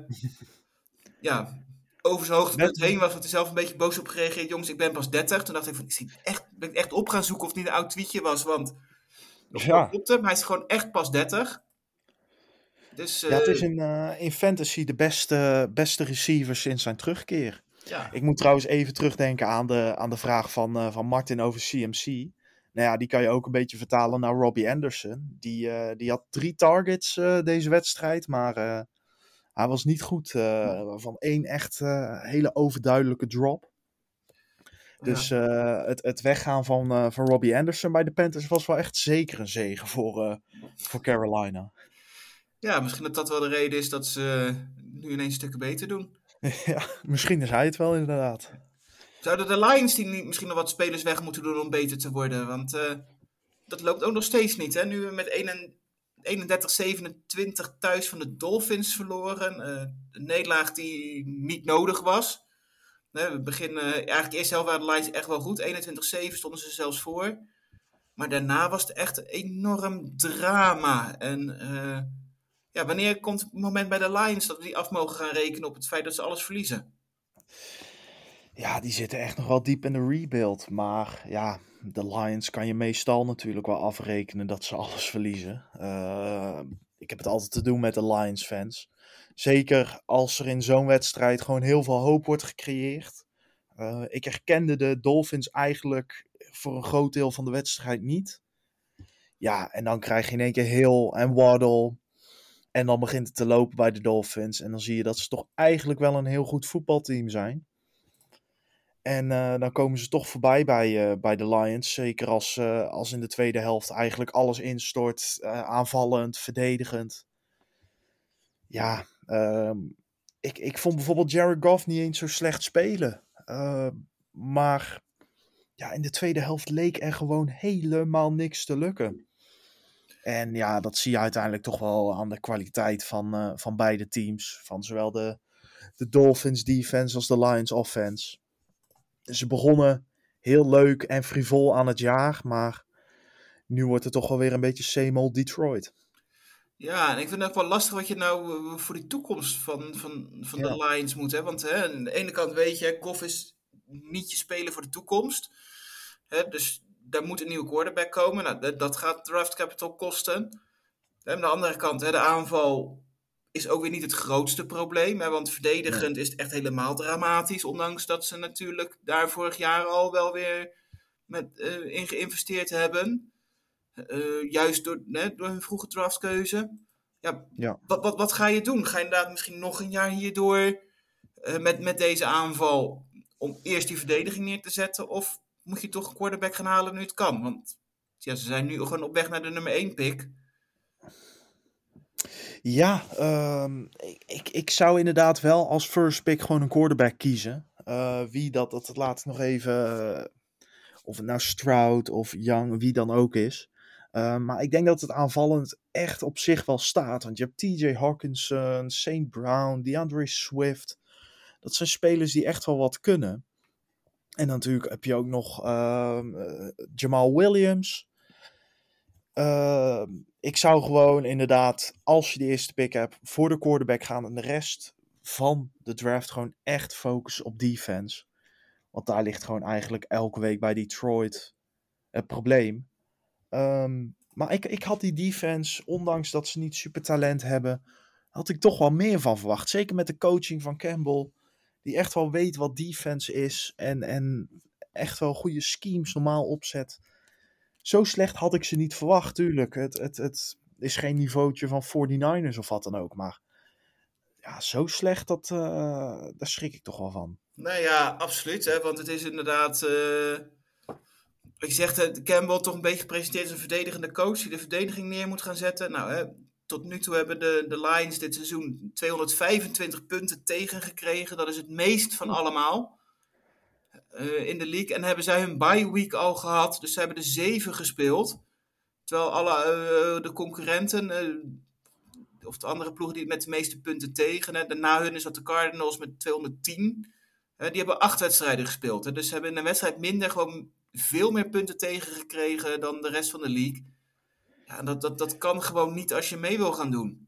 ja, over zijn hoogtepunt heen was, want hij zelf een beetje boos op gereageerd. Jongens, ik ben pas 30. Toen dacht ik van, hij echt, ben ik echt op gaan zoeken of het niet een oud tweetje was, want ja. klopt hem, hij is gewoon echt pas 30. Dus, uh, ja, het is in, in fantasy de beste, beste receiver sinds zijn terugkeer. Ja. Ik moet trouwens even terugdenken aan de, aan de vraag van, van Martin over CMC. Nou ja, die kan je ook een beetje vertalen naar Robbie Anderson. Die, uh, die had drie targets uh, deze wedstrijd, maar uh, hij was niet goed. van één echt hele overduidelijke drop. Dus het, het weggaan van, van Robbie Anderson bij de Panthers was wel echt zeker een zegen voor, voor Carolina. Ja, misschien dat dat wel de reden is dat ze nu ineens stukken beter doen. ja, misschien is hij het wel inderdaad. Zouden de Lions die misschien nog wat spelers weg moeten doen om beter te worden? Want uh, dat loopt ook nog steeds niet. Hè? Nu met 31-27 thuis van de Dolphins verloren. Uh, een nederlaag die niet nodig was. We beginnen eigenlijk eerst helft waren de Lions echt wel goed. 21-7 stonden ze zelfs voor. Maar daarna was het echt een enorm drama. En ja, wanneer komt het moment bij de Lions dat we die af mogen gaan rekenen op het feit dat ze alles verliezen? Ja, die zitten echt nog wel diep in de rebuild. Maar ja, de Lions kan je meestal natuurlijk wel afrekenen dat ze alles verliezen. Uh, ik heb het altijd te doen met de Lions fans. Zeker als er in zo'n wedstrijd gewoon heel veel hoop wordt gecreëerd. Uh, ik herkende de Dolphins eigenlijk voor een groot deel van de wedstrijd niet. Ja, en dan krijg je in één keer heel en Waddle. En dan begint het te lopen bij de Dolphins. En dan zie je dat ze toch eigenlijk wel een heel goed voetbalteam zijn. En uh, dan komen ze toch voorbij bij, uh, bij de Lions. Zeker als, uh, als in de tweede helft eigenlijk alles instort. aanvallend, verdedigend. Ja, ehm, ik, ik vond bijvoorbeeld Jared Goff niet eens zo slecht spelen. maar ja, in de tweede helft leek er gewoon helemaal niks te lukken. En ja, dat zie je uiteindelijk toch wel aan de kwaliteit van, eh, van beide teams. Van zowel de, de Dolphins defense als de Lions offense. Ze begonnen heel leuk en frivol aan het jaar, maar nu wordt het toch wel weer een beetje same old Detroit. Ja, en ik vind het ook wel lastig wat je nou eh, voor die toekomst van, van, van Ja. de Lions moet. Hè? Want hè, aan de ene kant weet je, Goff is niet je speler voor de toekomst. Hè? Dus daar moet een nieuwe quarterback komen. Nou, dat, dat gaat draft capital kosten. Hè, aan de andere kant, hè, de aanval is ook weer niet het grootste probleem. Hè? Want verdedigend is het echt helemaal dramatisch. Ondanks dat ze natuurlijk daar vorig jaar al wel weer met, eh, in geïnvesteerd hebben. Eh, juist door, door hun vroege draftkeuze. Ja, Ja. Wat, wat, wat ga je doen? Ga je inderdaad misschien nog een jaar hierdoor eh, met, met deze aanval om eerst die verdediging neer te zetten? Of moet je toch een quarterback gaan halen nu het kan? Want ja, ze zijn nu gewoon op weg naar de nummer 1 pick. Ja, ehm, ik, ik, zou inderdaad wel als first pick gewoon een quarterback kiezen. Eh, wie dat, dat laat ik nog even. eh, of het nou Stroud of Young, wie dan ook is. Eh, maar ik denk dat het aanvallend echt op zich wel staat. Want je hebt TJ Hawkinson, St. Brown, DeAndre Swift. Dat zijn spelers die echt wel wat kunnen. En natuurlijk heb je ook nog ehm, eh, Jamal Williams. Ehm, ik zou gewoon inderdaad, als je de eerste pick hebt, voor de quarterback gaan. En de rest van de draft gewoon echt focussen op defense. Want daar ligt gewoon eigenlijk elke week bij Detroit het probleem. Ehm, maar ik, ik had die defense, ondanks dat ze niet super talent hebben, had ik toch wel meer van verwacht. Zeker met de coaching van Campbell, die echt wel weet wat defense is. En, en echt wel goede schemes normaal opzet. Zo slecht had ik ze niet verwacht, tuurlijk. Het, het, het is geen niveautje van 49ers of wat dan ook. Maar ja, zo slecht, dat, eh, daar schrik ik toch wel van. Nou ja, absoluut. Hè, want het is inderdaad. je zegt, hè, Campbell toch een beetje gepresenteerd als een verdedigende coach die de verdediging neer moet gaan zetten. Nou, hè, tot nu toe hebben de, de Lions dit seizoen 225 punten tegengekregen. Dat is het meest van allemaal eh, in de league. En hebben zij hun bye week al gehad. Dus ze hebben er zeven gespeeld. Terwijl alle eh, de concurrenten, eh, of de andere ploegen die met de meeste punten tegen. Hè, daarna hun is dat de Cardinals met 210. Eh, die hebben acht wedstrijden gespeeld. Hè, dus ze hebben in een wedstrijd minder gewoon veel meer punten tegengekregen dan de rest van de league. Ja, dat, dat, dat kan gewoon niet als je mee wil gaan doen.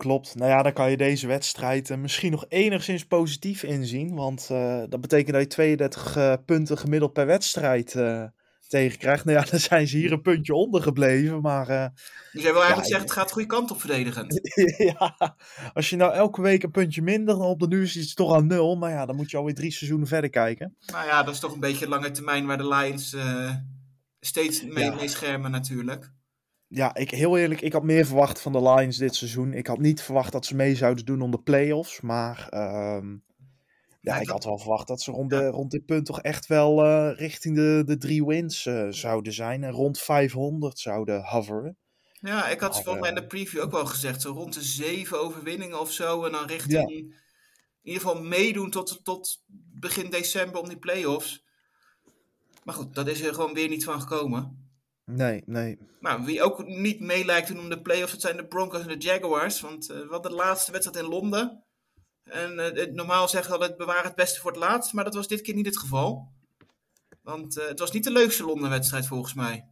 Klopt. Nou ja, dan kan je deze wedstrijd eh, misschien nog enigszins positief inzien. Want eh, dat betekent dat je 32 eh, punten gemiddeld per wedstrijd eh tegenkrijgt. Nou ja, dan zijn ze hier een puntje onder gebleven. Maar Dus jij wil eigenlijk Ja, zeggen, het gaat de goede kant op verdedigen. ja, als je nou elke week een puntje minder, dan op de nu is het toch aan nul. Maar ja, dan moet je alweer drie seizoenen verder kijken. Nou ja, dat is toch een beetje lange termijn waar de Lions steeds mee, Ja. mee schermen natuurlijk. Ja, ik, heel eerlijk, ik had meer verwacht van de Lions dit seizoen. Ik had niet verwacht dat ze mee zouden doen om de playoffs. Maar ehm, ja, ik had wel verwacht dat ze rond, de, rond dit punt toch echt wel eh, richting de, de drie wins eh, zouden zijn. En rond 500 zouden hoveren. Ja, ik had volgens mij in eh, de preview ook wel gezegd, zo rond de zeven overwinningen of zo. En dan richting, in ieder geval meedoen tot, tot begin december om die playoffs. Maar goed, dat is er gewoon weer niet van gekomen. Nee, nee. Nou, wie ook niet mee lijkt te doen om de playoffs, dat zijn de Broncos en de Jaguars. Want eh, we hadden de laatste wedstrijd in Londen. En eh, het- normaal zeggen we dat we bewaren het beste voor het laatst, maar dat was dit keer niet het geval. Want eh, het was niet de leukste Londen-wedstrijd volgens mij.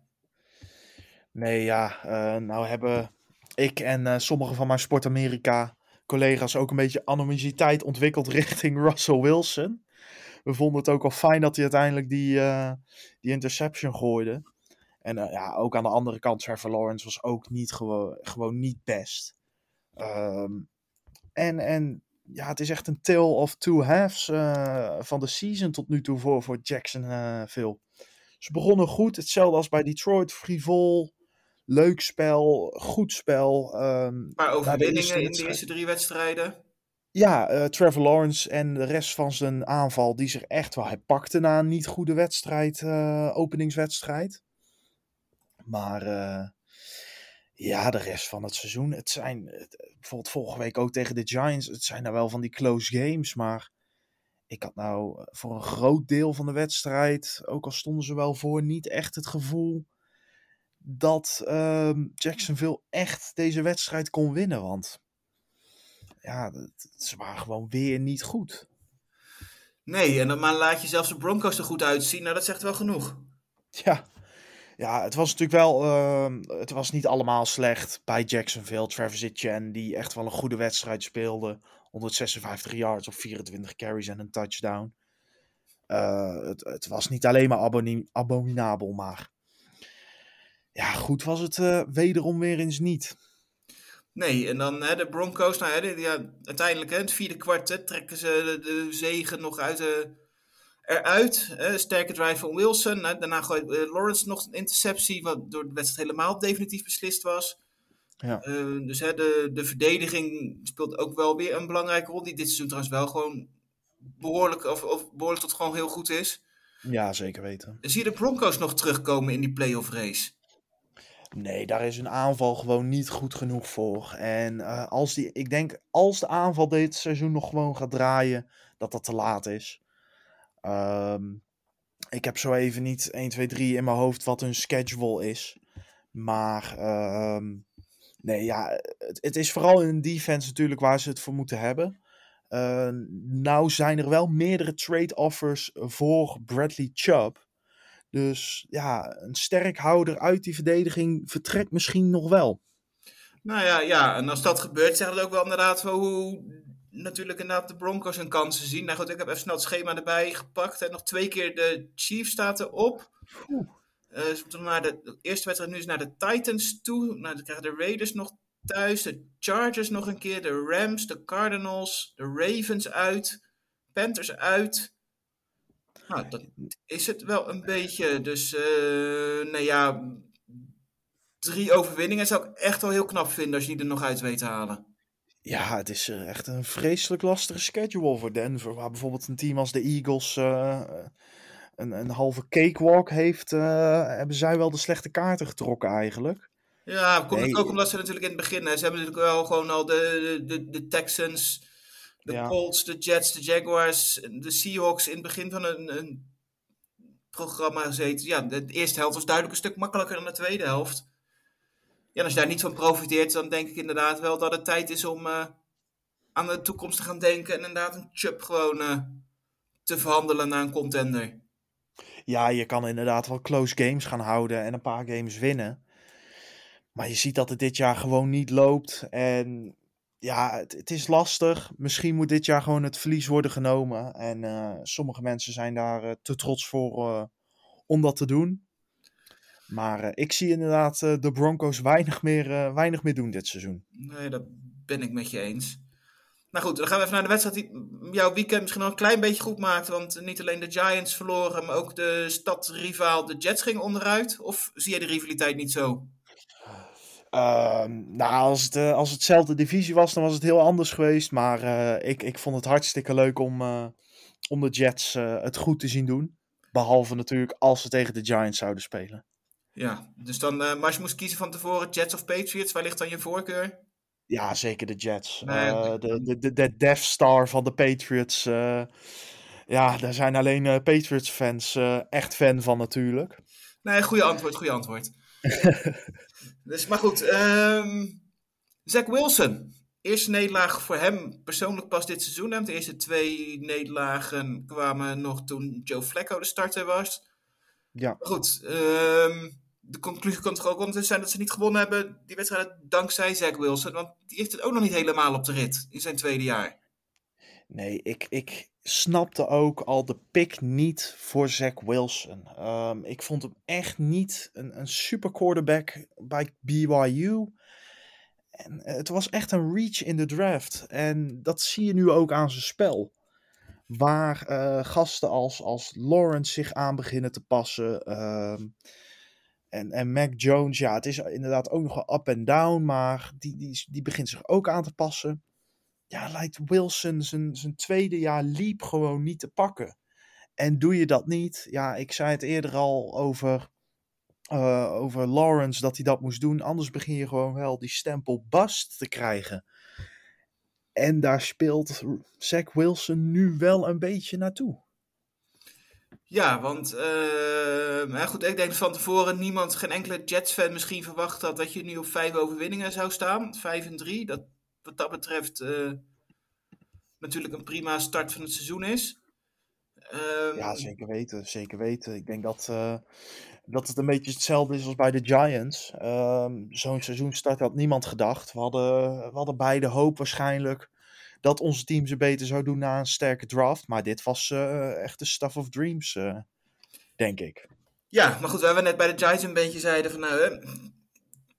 Nee, ja. eh, nou hebben ik en eh, sommige van mijn Sport Amerika collega's ook een beetje animositeit ontwikkeld richting Russell Wilson. We vonden het ook al fijn dat hij uiteindelijk die, eh, die interception gooide. En eh, ja, ook aan de andere kant, Trevor Lawrence was ook niet gewoon, gewoon niet best. Ehm, en, en ja, het is echt een tale of two halves eh, van de season tot nu toe voor, voor Jacksonville. Ze begonnen goed, hetzelfde als bij Detroit, frivol, leuk spel, goed spel. ehm, Een paar na de overwinningen in de eerste drie wedstrijden. ja, eh, Trevor Lawrence en de rest van zijn aanval die zich echt wel herpakte na een niet goede wedstrijd, eh, openingswedstrijd. Maar eh, ja, de rest van het seizoen, het zijn het- bijvoorbeeld vorige week ook tegen de Giants, het zijn nou wel van die close games, maar ik had nou voor een groot deel van de wedstrijd, ook al stonden ze wel voor, niet echt het gevoel dat ehm, Jacksonville echt deze wedstrijd kon winnen. Want ja, ze waren gewoon weer niet goed. Nee, en dan maar laat je zelfs de Broncos er goed uitzien. Nou, dat zegt wel genoeg. Ja, ja het was natuurlijk wel. ehm, het was niet allemaal slecht bij Jacksonville. Travis Etienne, die echt wel een goede wedstrijd speelde. 156 yards op 24 carries en een touchdown. Eh, het, het was niet alleen maar abominabel, maar. Ja, goed was het eh, wederom weer eens niet. Nee, en dan hè, de Broncos, nou, hè, ja, uiteindelijk hè, het vierde kwart hè, trekken ze de, de zegen nog uit, de eruit. Sterke drive van Wilson. Nou, daarna gooit eh, Lawrence nog een interceptie, wat door de wedstrijd helemaal definitief beslist was. Ja. Eh, dus hè, de, de verdediging speelt ook wel weer een belangrijke rol, die dit seizoen trouwens wel gewoon behoorlijk, of, of behoorlijk tot gewoon heel goed is. Ja, zeker weten. Zie je de Broncos nog terugkomen in die playoff race? Nee, daar is een aanval gewoon niet goed genoeg voor. En eh, als die, ik denk, als de aanval dit seizoen nog gewoon gaat draaien, dat dat te laat is. Ehm, ik heb zo even niet 1, 2, 3 in mijn hoofd wat hun schedule is. Maar ehm, nee, ja, het, het is vooral in de defense natuurlijk waar ze het voor moeten hebben. Eh, nou zijn er wel meerdere trade offers voor Bradley Chubb. Dus ja, een sterk houder uit die verdediging vertrekt misschien nog wel. Nou ja, ja, en als dat gebeurt, zegt het ook wel inderdaad wel hoe natuurlijk inderdaad de Broncos hun kansen zien. Nou goed, ik heb even snel het schema erbij gepakt. En nog twee keer de Chiefs staat erop. Moeten naar de, de eerste wedstrijd nu is naar de Titans toe. Nou, dan krijgen de Raiders nog thuis. De Chargers nog een keer. De Rams, de Cardinals, de Ravens uit. Panthers uit. Nou, dat is het wel een beetje. Dus, eh nee ja, drie overwinningen zou ik echt wel heel knap vinden als je die er nog uit weet te halen. Ja, het is eh, echt een vreselijk lastige schedule voor Denver. Waar bijvoorbeeld een team als de Eagles eh, een, een halve cakewalk heeft, eh, hebben zij wel de slechte kaarten getrokken eigenlijk. Ja, komt Nee. het ook omdat ze natuurlijk in het begin, hè, ze hebben natuurlijk wel gewoon al de, de, de Texans, de Ja. Colts, de Jets, de Jaguars, de Seahawks in het begin van een, een programma gezeten. Ja, de, de eerste helft was duidelijk een stuk makkelijker dan de tweede helft. Ja, als je daar niet van profiteert, dan denk ik inderdaad wel dat het tijd is om eh, aan de toekomst te gaan denken en inderdaad een chub gewoon eh, te verhandelen naar een contender. Ja, je kan inderdaad wel close games gaan houden en een paar games winnen. Maar je ziet dat het dit jaar gewoon niet loopt. En ja, het, het is lastig. Misschien moet dit jaar gewoon het verlies worden genomen. En eh, sommige mensen zijn daar te trots voor om dat te doen. Maar eh, ik zie inderdaad eh, de Broncos weinig meer, eh, weinig meer doen dit seizoen. Nee, dat ben ik met je eens. Nou goed, dan gaan we even naar de wedstrijd die jouw weekend misschien nog een klein beetje goed maakt. Want niet alleen de Giants verloren, maar ook de stadrivaal de Jets ging onderuit. Of zie je de rivaliteit niet zo? Ehm, nou, als het, eh, als het hetzelfde divisie was, dan was het heel anders geweest. Maar ik, ik vond het hartstikke leuk om, om de Jets het goed te zien doen. Behalve natuurlijk als ze tegen de Giants zouden spelen. Ja, dus dan, eh, maar als je moest kiezen van tevoren, Jets of Patriots, waar ligt dan je voorkeur? Ja, zeker de Jets. Nee, Eh, de- de, de, de, de Death Star van de Patriots. eh, ja, daar zijn alleen eh, Patriots-fans eh, echt fan van natuurlijk. Nee, goede antwoord, goede antwoord. dus, maar goed, ehm Zach Wilson. Eerste nederlaag voor hem persoonlijk pas dit seizoen. De eerste twee nederlagen kwamen nog toen Joe Flacco de starter was. Ja. Maar goed, ehm, de conclusie kan toch ook ondertussen zijn dat ze niet gewonnen hebben, die wedstrijd, dankzij Zach Wilson. Want die heeft het ook nog niet helemaal op de rit in zijn tweede jaar. Nee, ik, ik snapte ook al de pick niet voor Zach Wilson. Ehm, ik vond hem echt niet een, een super quarterback bij BYU. En eh, het was echt een reach in de draft. En dat zie je nu ook aan zijn spel. Waar eh, gasten als, als Lawrence zich aan beginnen te passen. ehm, en, en Mac Jones, ja, het is inderdaad ook nog wel up en down. Maar die, die, die begint zich ook aan te passen ja, lijkt Wilson zijn, zijn tweede jaar liep gewoon niet te pakken. En doe je dat niet, ja, ik zei het eerder al over, eh, over Lawrence dat hij dat moest doen. Anders begin je gewoon wel die stempel bust te krijgen. En daar speelt Zach Wilson nu wel een beetje naartoe. Ja, want maar goed, ik denk van tevoren niemand, geen enkele Jets-fan misschien verwacht had dat je nu op vijf overwinningen zou staan. Vijf en drie. Dat wat dat betreft uh, natuurlijk een prima start van het seizoen is. Um, ja, zeker weten. Zeker weten. Ik denk dat, uh, dat het een beetje hetzelfde is als bij de Giants. Um, Zo'n seizoenstart had niemand gedacht. We hadden, we hadden beide hoop waarschijnlijk dat onze team ze beter zou doen na een sterke draft. Maar dit was uh, echt de stuff of dreams, uh, denk ik. Ja, maar goed, waar we net bij de Giants een beetje zeiden van nou,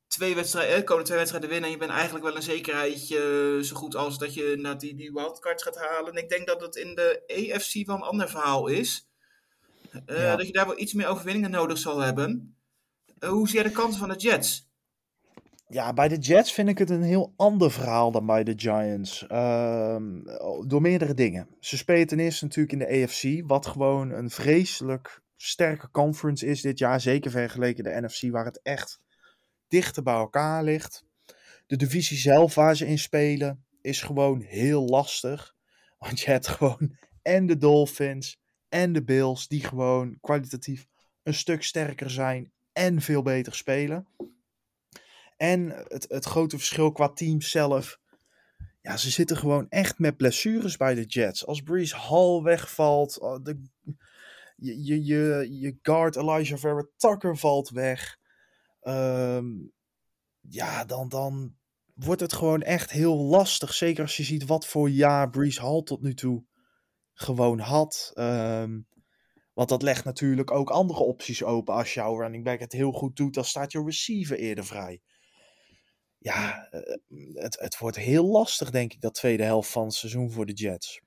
twee wedstrijden, komende twee wedstrijden winnen en je bent eigenlijk wel een zekerheidje zo goed als dat je naar die, die wildcards gaat halen. En ik denk dat het in de EFC wel een ander verhaal is. Ja. Dat je daar wel iets meer overwinningen nodig zal hebben. hoe zie jij de kansen van de Jets? Ja, bij de Jets vind ik het een heel ander verhaal dan bij de Giants. Uh, door meerdere dingen. Ze spelen ten eerste natuurlijk in de AFC, wat gewoon een vreselijk sterke conference is dit jaar. Zeker vergeleken de NFC, waar het echt dichter bij elkaar ligt. De divisie zelf waar ze in spelen is gewoon heel lastig. Want je hebt gewoon en de Dolphins en de Bills die gewoon kwalitatief een stuk sterker zijn en veel beter spelen. En het, het grote verschil qua team zelf. Ja, ze zitten gewoon echt met blessures bij de Jets. Als Breeze Hall wegvalt, oh, de, je, je, je, je guard Elijah Vera Tucker valt weg. Um, ja, dan, dan wordt het gewoon echt heel lastig. Zeker als je ziet wat voor jaar Breeze Hall tot nu toe gewoon had. Um, want dat legt natuurlijk ook andere opties open. Als jouw running back het heel goed doet, dan staat je receiver eerder vrij ja, eh, het, het wordt heel lastig, denk ik, dat tweede helft van het seizoen voor de Jets.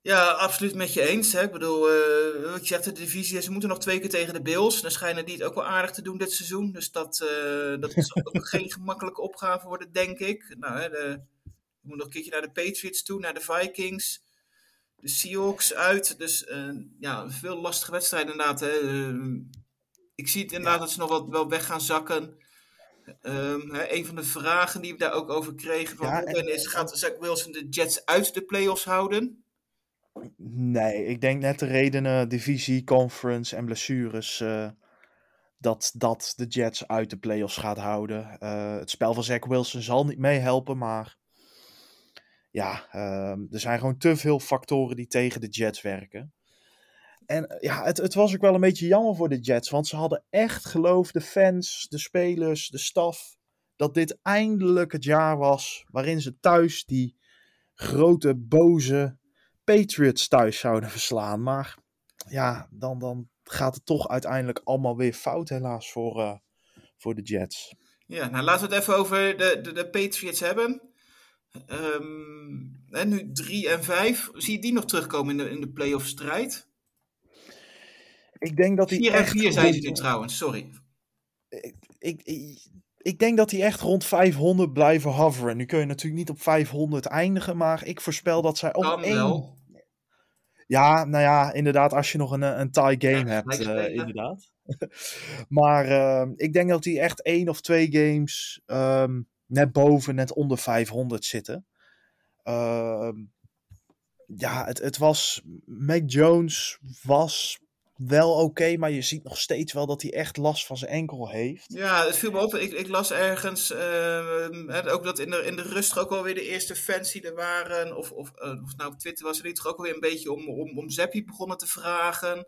Ja, absoluut met je eens. Hè. Ik bedoel, uh, wat je zegt, de divisie, ze moeten nog twee keer tegen de Bills. Dan schijnen die het ook wel aardig te doen dit seizoen. Dus dat, uh, dat zal ook geen gemakkelijke opgave worden, denk ik. Nou, hè, de, moet nog een keertje naar de Patriots toe, naar de Vikings. De Seahawks uit. Dus uh, ja, veel lastige wedstrijden inderdaad. Hè. ik zie het inderdaad ja. dat ze nog wel, wel weg gaan zakken. Um, hè, een van de vragen die we daar ook over kregen van ja, en, is: gaat Zach Wilson de Jets uit de playoffs houden? Nee, ik denk net de redenen, divisie, conference en blessures, uh, dat dat de Jets uit de playoffs gaat houden. Uh, het spel van Zach Wilson zal niet meehelpen, maar ja, uh, er zijn gewoon te veel factoren die tegen de Jets werken. En eh, ja, het, het was ook wel een beetje jammer voor de Jets. Want ze hadden echt geloof, de fans, de spelers, de staf. Dat dit eindelijk het jaar was waarin ze thuis die grote, boze Patriots thuis zouden verslaan. Maar ja, dan, dan gaat het toch uiteindelijk allemaal weer fout, helaas, voor, uh, voor de Jets. Ja, nou laten we het even over de, de, de Patriots hebben. Um, en nu 3 en 5. Zie je die nog terugkomen in de, in de playoff strijd? Ik denk dat hij 4 en 4 zijn ze nu trouwens, sorry. Ik, ik, ik, denk dat hij echt rond 500 blijven hoveren. Nu kun je natuurlijk niet op 500 eindigen, maar ik voorspel dat zij op één... wel. Ja, nou ja, inderdaad, als je nog een, een tie game Ja, hebt, eh, inderdaad. maar eh, ik denk dat hij echt één of twee games ehm, net boven, net onder 500 zitten. Ehm, ja, het, het was. Mac Jones was wel oké, maar je ziet nog steeds wel dat hij echt last van zijn enkel heeft. Ja, het viel me op. Ik, ik las ergens ehm, ook dat in de, in de rust ook wel weer de eerste fans die er waren. Of, of, eh, of nou op Twitter was er die toch ook weer een beetje om, om, om Zeppi begonnen te vragen.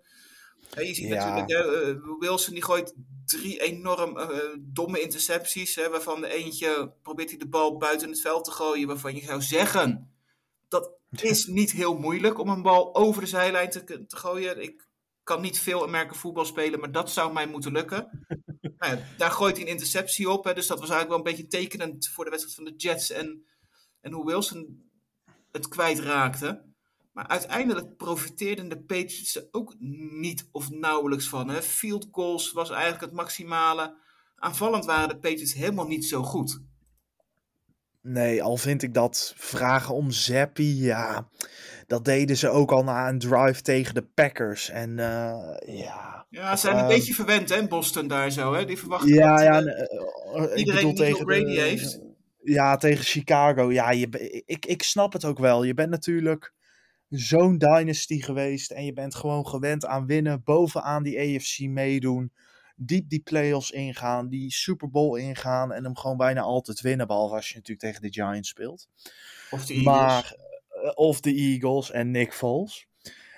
Je ziet Ja. natuurlijk, eh, Wilson die gooit drie enorm eh, domme intercepties. Hè, waarvan de eentje probeert hij de bal buiten het veld te gooien. Waarvan je zou zeggen, dat is niet heel moeilijk om een bal over de zijlijn te, te gooien. Ik kan niet veel Amerika voetbal spelen, maar dat zou mij moeten lukken. nou ja, daar gooit hij een interceptie op. Hè, dus dat was eigenlijk wel een beetje tekenend voor de wedstrijd van de Jets. En, en hoe Wilson het kwijtraakte. Maar uiteindelijk profiteerden de Patriots er ook niet of nauwelijks van. Hè. Field goals was eigenlijk het maximale. Aanvallend waren de Patriots helemaal niet zo goed. Nee, al vind ik dat vragen om Zappi, ja, dat deden ze ook al na een drive tegen de Packers. En eh, ja, Ja, ze zijn een Ehm, beetje verwend hè, Boston daar zo. Hè. Die verwachten ja, dat, ja, eh, eh, iedereen die tegen Brady de- heeft. Ja, tegen Chicago. Ja, je, ik, ik snap het ook wel. Je bent natuurlijk zo'n dynasty geweest. En je bent gewoon gewend aan winnen, bovenaan die AFC meedoen. Diep die playoffs ingaan, die Super Bowl ingaan. En hem gewoon bijna altijd winnen. Behalve als je natuurlijk tegen de Giants speelt. Of de Eagles. Maar, of de Eagles en Nick Foles.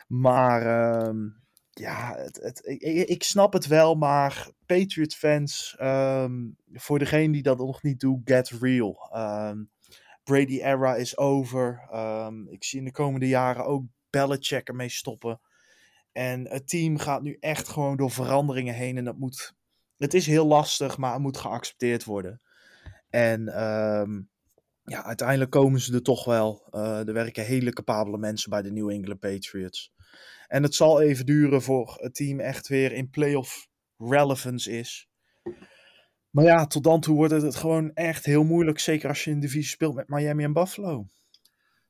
Maar ehm, ja, het, ik, snap het wel, maar Patriot fans, ehm, voor degene die dat nog niet doet, get real. Ehm, Brady era is over. Ik zie in de komende jaren ook Belichick ermee stoppen. En het team gaat nu echt gewoon door veranderingen heen en dat moet... Het is heel lastig, maar het moet geaccepteerd worden. En ehm, ja, uiteindelijk komen ze er toch wel. Eh, er werken hele capabele mensen bij de New England Patriots. En het zal even duren voor het team echt weer in playoff relevance is. Maar ja, tot dan toe wordt het gewoon echt heel moeilijk. Zeker als je in de divisie speelt met Miami en Buffalo.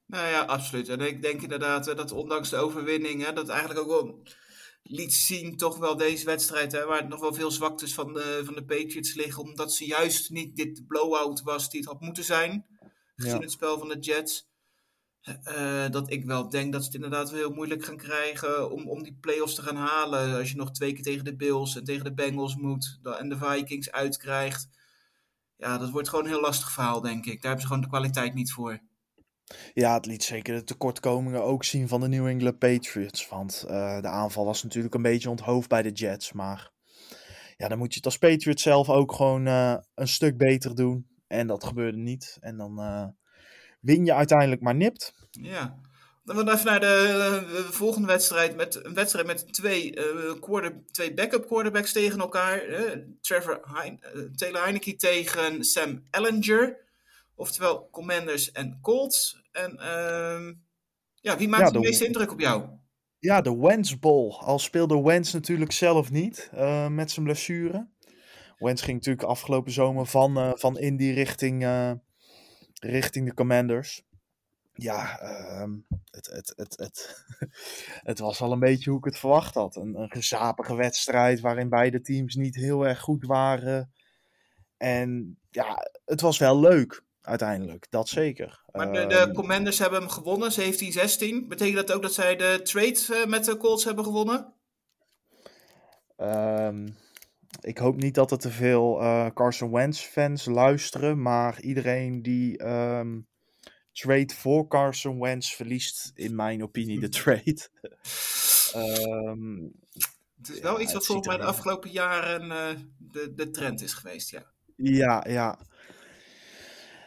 Nou ja, absoluut. En ik denk inderdaad eh, dat ondanks de overwinning, hè, dat eigenlijk ook wel liet zien, toch wel deze wedstrijd, hè, waar nog wel veel zwaktes van de, van de Patriots liggen, omdat ze juist niet dit blowout was die het had moeten zijn, gezien Ja. het spel van de Jets. Eh, dat ik wel denk dat ze het inderdaad wel heel moeilijk gaan krijgen om, om die playoffs te gaan halen. Als je nog twee keer tegen de Bills en tegen de Bengals moet en de Vikings uitkrijgt. Ja, dat wordt gewoon een heel lastig verhaal, denk ik. Daar hebben ze gewoon de kwaliteit niet voor. Ja, het liet zeker de tekortkomingen ook zien van de New England Patriots. Want eh, de aanval was natuurlijk een beetje onthoofd bij de Jets. Maar ja, dan moet je het als Patriots zelf ook gewoon eh, een stuk beter doen. En dat gebeurde niet. En dan eh, win je uiteindelijk maar nipt. Ja. Dan gaan we even naar de eh, volgende wedstrijd. Met een wedstrijd met twee, eh, quarter, twee backup quarterbacks tegen elkaar. Trevor Hein, Taylor Heineke tegen Sam Ellinger. Oftewel Commanders en Colts. En ehm, ja, wie maakt Ja, de de- meeste indruk op jou? Ja, de Wentz Bowl. Al speelde Wentz natuurlijk zelf niet met zijn blessure. Wentz ging natuurlijk afgelopen zomer van, eh, van Indy richting, eh, richting de Commanders. Ja, ehm, het, het, het, het, het was wel een beetje hoe ik het verwacht had. Een, een gezapige wedstrijd waarin beide teams niet heel erg goed waren. En ja, het was wel leuk uiteindelijk, dat zeker. Maar de, de Ehm, Commanders hebben hem gewonnen, 17-16. Betekent dat ook dat zij de trade eh, met de Colts hebben gewonnen? Ehm, ik hoop niet dat er te veel eh, Carson Wentz fans luisteren, maar iedereen die ehm, trade voor Carson Wentz verliest, in mijn opinie, de trade. Ehm, Het is wel Ja, iets wat volgens mij de afgelopen jaren eh, de, de trend is geweest, ja. ja, ja.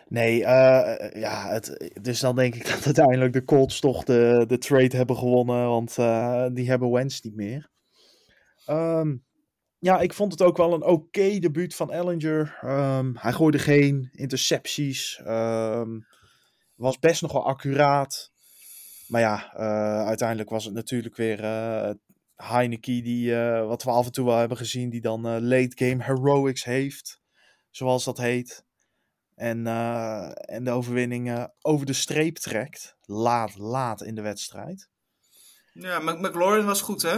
Nee, eh, ja, het, dus dan denk ik dat uiteindelijk de Colts toch de, de trade hebben gewonnen, want die hebben Wentz niet meer. Ehm, ja, ik vond het ook wel een oké debuut van Ellinger. Ehm, hij gooide geen intercepties. ehm, was best nog wel accuraat. Maar ja, eh, uiteindelijk was het natuurlijk weer eh Heineke, die, eh, wat we af en toe wel hebben gezien, die dan late game heroics heeft, zoals dat heet. En, en de overwinning over de streep trekt. Laat, laat in de wedstrijd. Ja, Mc- McLaurin was goed, hè?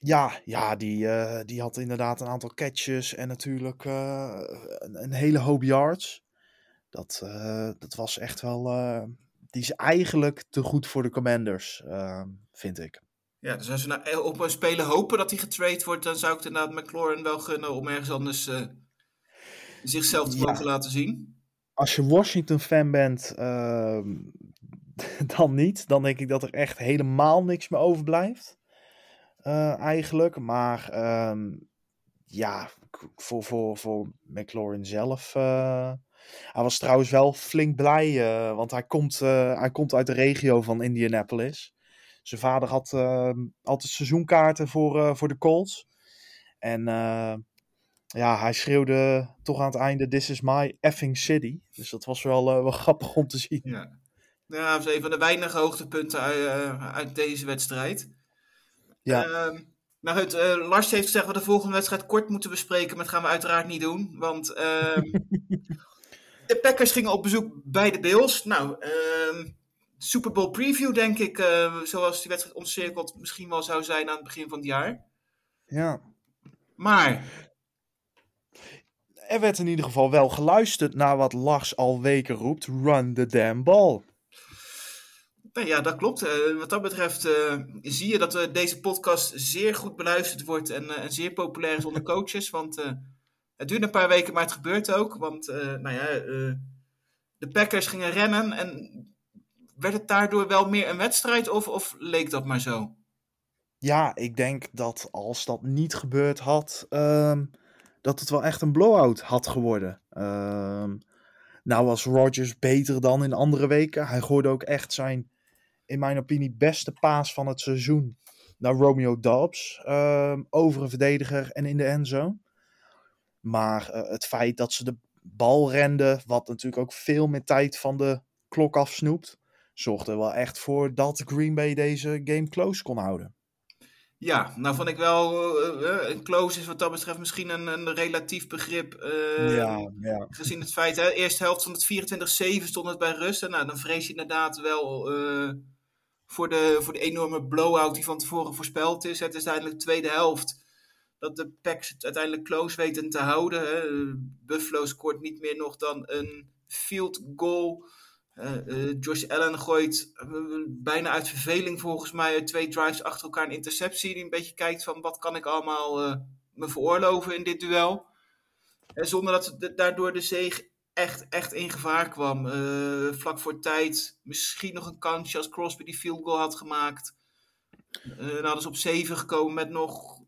Ja, ja die, eh, die had inderdaad een aantal catches en natuurlijk eh, een, een hele hoop yards. Dat, eh, dat was echt wel. die is eigenlijk te goed voor de Commanders, vind ik. Ja, dus als we nou op een speler hopen dat hij getrade wordt, dan zou ik het inderdaad McLaurin wel gunnen om ergens anders zichzelf te Ja. mogen laten zien. Als je Washington-fan bent, dan niet. Dan denk ik dat er echt helemaal niks meer overblijft. Eh, eigenlijk. Maar ehm, ja, voor, voor, voor McLaurin zelf. eh, hij was trouwens wel flink blij, eh, want hij komt, hij komt uit de regio van Indianapolis. Zijn vader had ehm, altijd seizoenkaarten voor, voor de Colts. En ja, hij schreeuwde toch aan het einde: This is my effing city. Dus dat was wel, wel grappig om te zien. Ja. Ja, dat is een van de weinige hoogtepunten uit deze wedstrijd. Ja. Ehm, goed, eh, Lars heeft gezegd dat we de volgende wedstrijd kort moeten bespreken, maar dat gaan we uiteraard niet doen. Want ehm, de Packers gingen op bezoek bij de Bills. Nou, ehm, Super Bowl preview denk ik, eh, zoals die wedstrijd ontcirkeld misschien wel zou zijn aan het begin van het jaar. ja. Maar, Er werd in ieder geval wel geluisterd naar wat Lars al weken roept: Run the damn ball. Ja, dat klopt. Uh, wat dat betreft uh, zie je dat uh, deze podcast zeer goed beluisterd wordt en, en zeer populair is onder coaches. Want het duurt een paar weken, maar het gebeurt ook. Want nou ja, de Packers gingen rennen en werd het daardoor wel meer een wedstrijd of, of leek dat maar zo? Ja, ik denk dat als dat niet gebeurd had, um, dat het wel echt een blowout had geworden. Um, nou was Rodgers beter dan in andere weken. Hij gooide ook echt zijn, in mijn opinie, beste paas van het seizoen naar Romeo Dobbs. Um, over een verdediger en in de endzone. Maar uh, het feit dat ze de bal renden, wat natuurlijk ook veel meer tijd van de klok afsnoept, zorgde er wel echt voor dat Green Bay deze game close kon houden. Ja, nou vond ik wel, uh, een close is wat dat betreft misschien een, een relatief begrip. Uh, ja, ja. Gezien het feit, hè, eerste helft van het 24-7 stond het bij rust. En nou, dan vrees je inderdaad wel voor, de, voor de enorme blowout die van tevoren voorspeld is. Het is uiteindelijk de tweede helft dat de Packs het uiteindelijk close weten te houden. Hè. Buffalo scoort niet meer nog dan een field goal uh, Josh Allen gooit uh, bijna uit verveling volgens mij twee drives achter elkaar een interceptie. Die een beetje kijkt van wat kan ik allemaal me veroorloven in dit duel. En zonder dat de, daardoor de zeeg echt, echt in gevaar kwam. vlak voor tijd misschien nog een kansje als Crosby die field goal had gemaakt. dan hadden ze op 7 gekomen met nog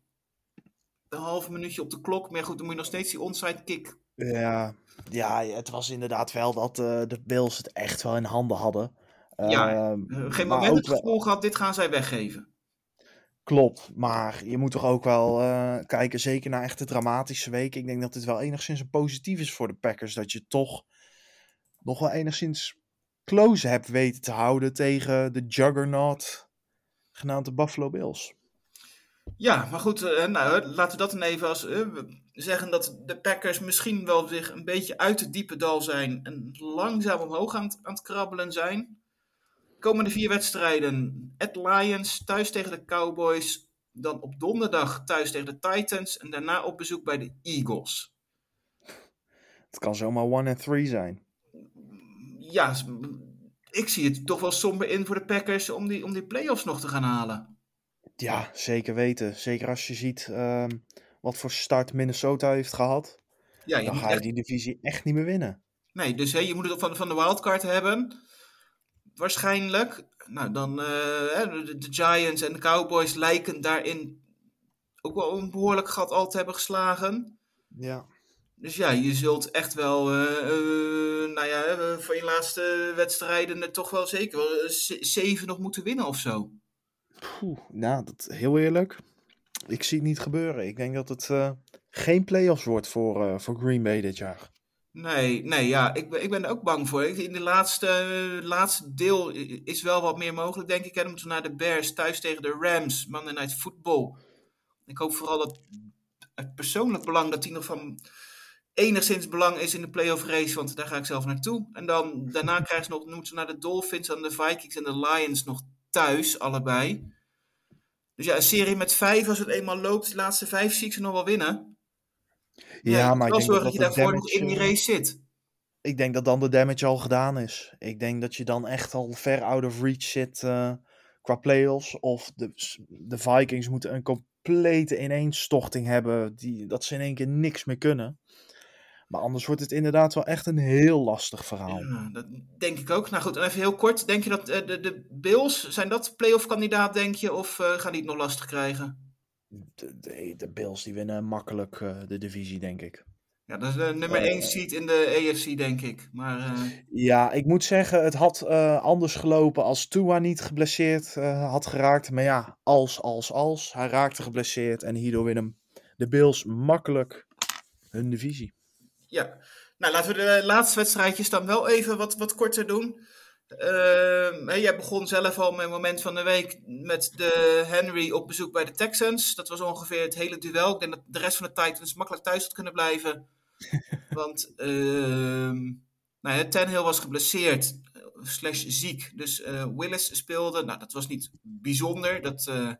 een half minuutje op de klok. Maar goed, dan moet je nog steeds die onside kick ja, ja, het was inderdaad wel dat uh, de Bills het echt wel in handen hadden. Ja, uh, geen moment het gevoel gehad, dit gaan zij weggeven. Klopt, maar je moet toch ook wel uh, kijken, zeker naar echte dramatische weken. Ik denk dat dit wel enigszins een positief is voor de Packers. Dat je toch nog wel enigszins close hebt weten te houden tegen de juggernaut genaamd de Buffalo Bills. Ja, maar goed, uh, nou, laten we dat dan even als uh, zeggen dat de Packers misschien wel zich een beetje uit het diepe dal zijn en langzaam omhoog aan het krabbelen zijn. Komende vier wedstrijden: at Lions, thuis tegen de Cowboys, dan op donderdag thuis tegen de Titans en daarna op bezoek bij de Eagles. Het kan zomaar 1 en 3 zijn. Ja, ik zie het toch wel somber in voor de Packers om die, om die playoffs nog te gaan halen. Ja, zeker weten. Zeker als je ziet um, wat voor start Minnesota heeft gehad. Ja, dan ga je echt... die divisie echt niet meer winnen. Nee, dus hè, je moet het van, van de wildcard hebben. Waarschijnlijk. Nou, dan uh, de, de, Giants en de Cowboys lijken daarin ook wel een behoorlijk gat al te hebben geslagen. Ja. Dus ja, je zult echt wel, uh, uh, nou ja, van je laatste wedstrijden toch wel zeker wel zeven nog moeten winnen of zo. Poeh, nou, dat, heel eerlijk. Ik zie het niet gebeuren. Ik denk dat het uh, geen playoffs wordt voor, uh, voor Green Bay dit jaar. Nee, nee ja, ik, ben, ik ben er ook bang voor. In de laatste, laatste deel is wel wat meer mogelijk, denk ik. En dan moeten we naar de Bears, thuis tegen de Rams, Monday Night Football. Ik hoop vooral dat het persoonlijk belang, dat die nog van enigszins belang is in de playoff race, want daar ga ik zelf naartoe. En dan daarna krijgen ze nog, moeten ze naar de Dolphins en de Vikings en de Lions nog thuis, allebei. Dus ja, een serie met vijf, als het eenmaal loopt, de laatste vijf zie ik ze nog wel winnen. Ja, ja maar ik denk zorgen dat, dat je daarvoor nog in die eh, race zit. Ik denk dat dan de damage al gedaan is. Ik denk dat je dan echt al ver out of reach zit uh, qua playoffs. Of de, de Vikings moeten een complete ineenstorting hebben. Die, dat ze in één keer niks meer kunnen. Maar anders wordt het inderdaad wel echt een heel lastig verhaal. Ja, dat denk ik ook. Nou goed, even heel kort. Denk je dat uh, de, de Bills, zijn dat playoff kandidaat, denk je? Of uh, gaan die het nog lastig krijgen? De, de, de Bills die winnen makkelijk uh, de divisie, denk ik. Ja, dat is de nummer 1 seed in de AFC, denk ik. Maar, Ja, ik moet zeggen, het had anders gelopen als Tua niet geblesseerd had geraakt. Maar ja, als, als, als. Hij raakte geblesseerd en hierdoor winnen de Bills makkelijk hun divisie. Ja, nou laten we de laatste wedstrijdjes dan wel even wat, wat korter doen. Uh, jij begon zelf al met moment van de week met de Henry op bezoek bij de Texans. Dat was ongeveer het hele duel. Ik denk dat de rest van de Titans makkelijk thuis had kunnen blijven. Want uh, nou ja, Tannehill was geblesseerd, slash ziek. Dus uh, Willis speelde. Nou, dat was niet bijzonder. Dat uh,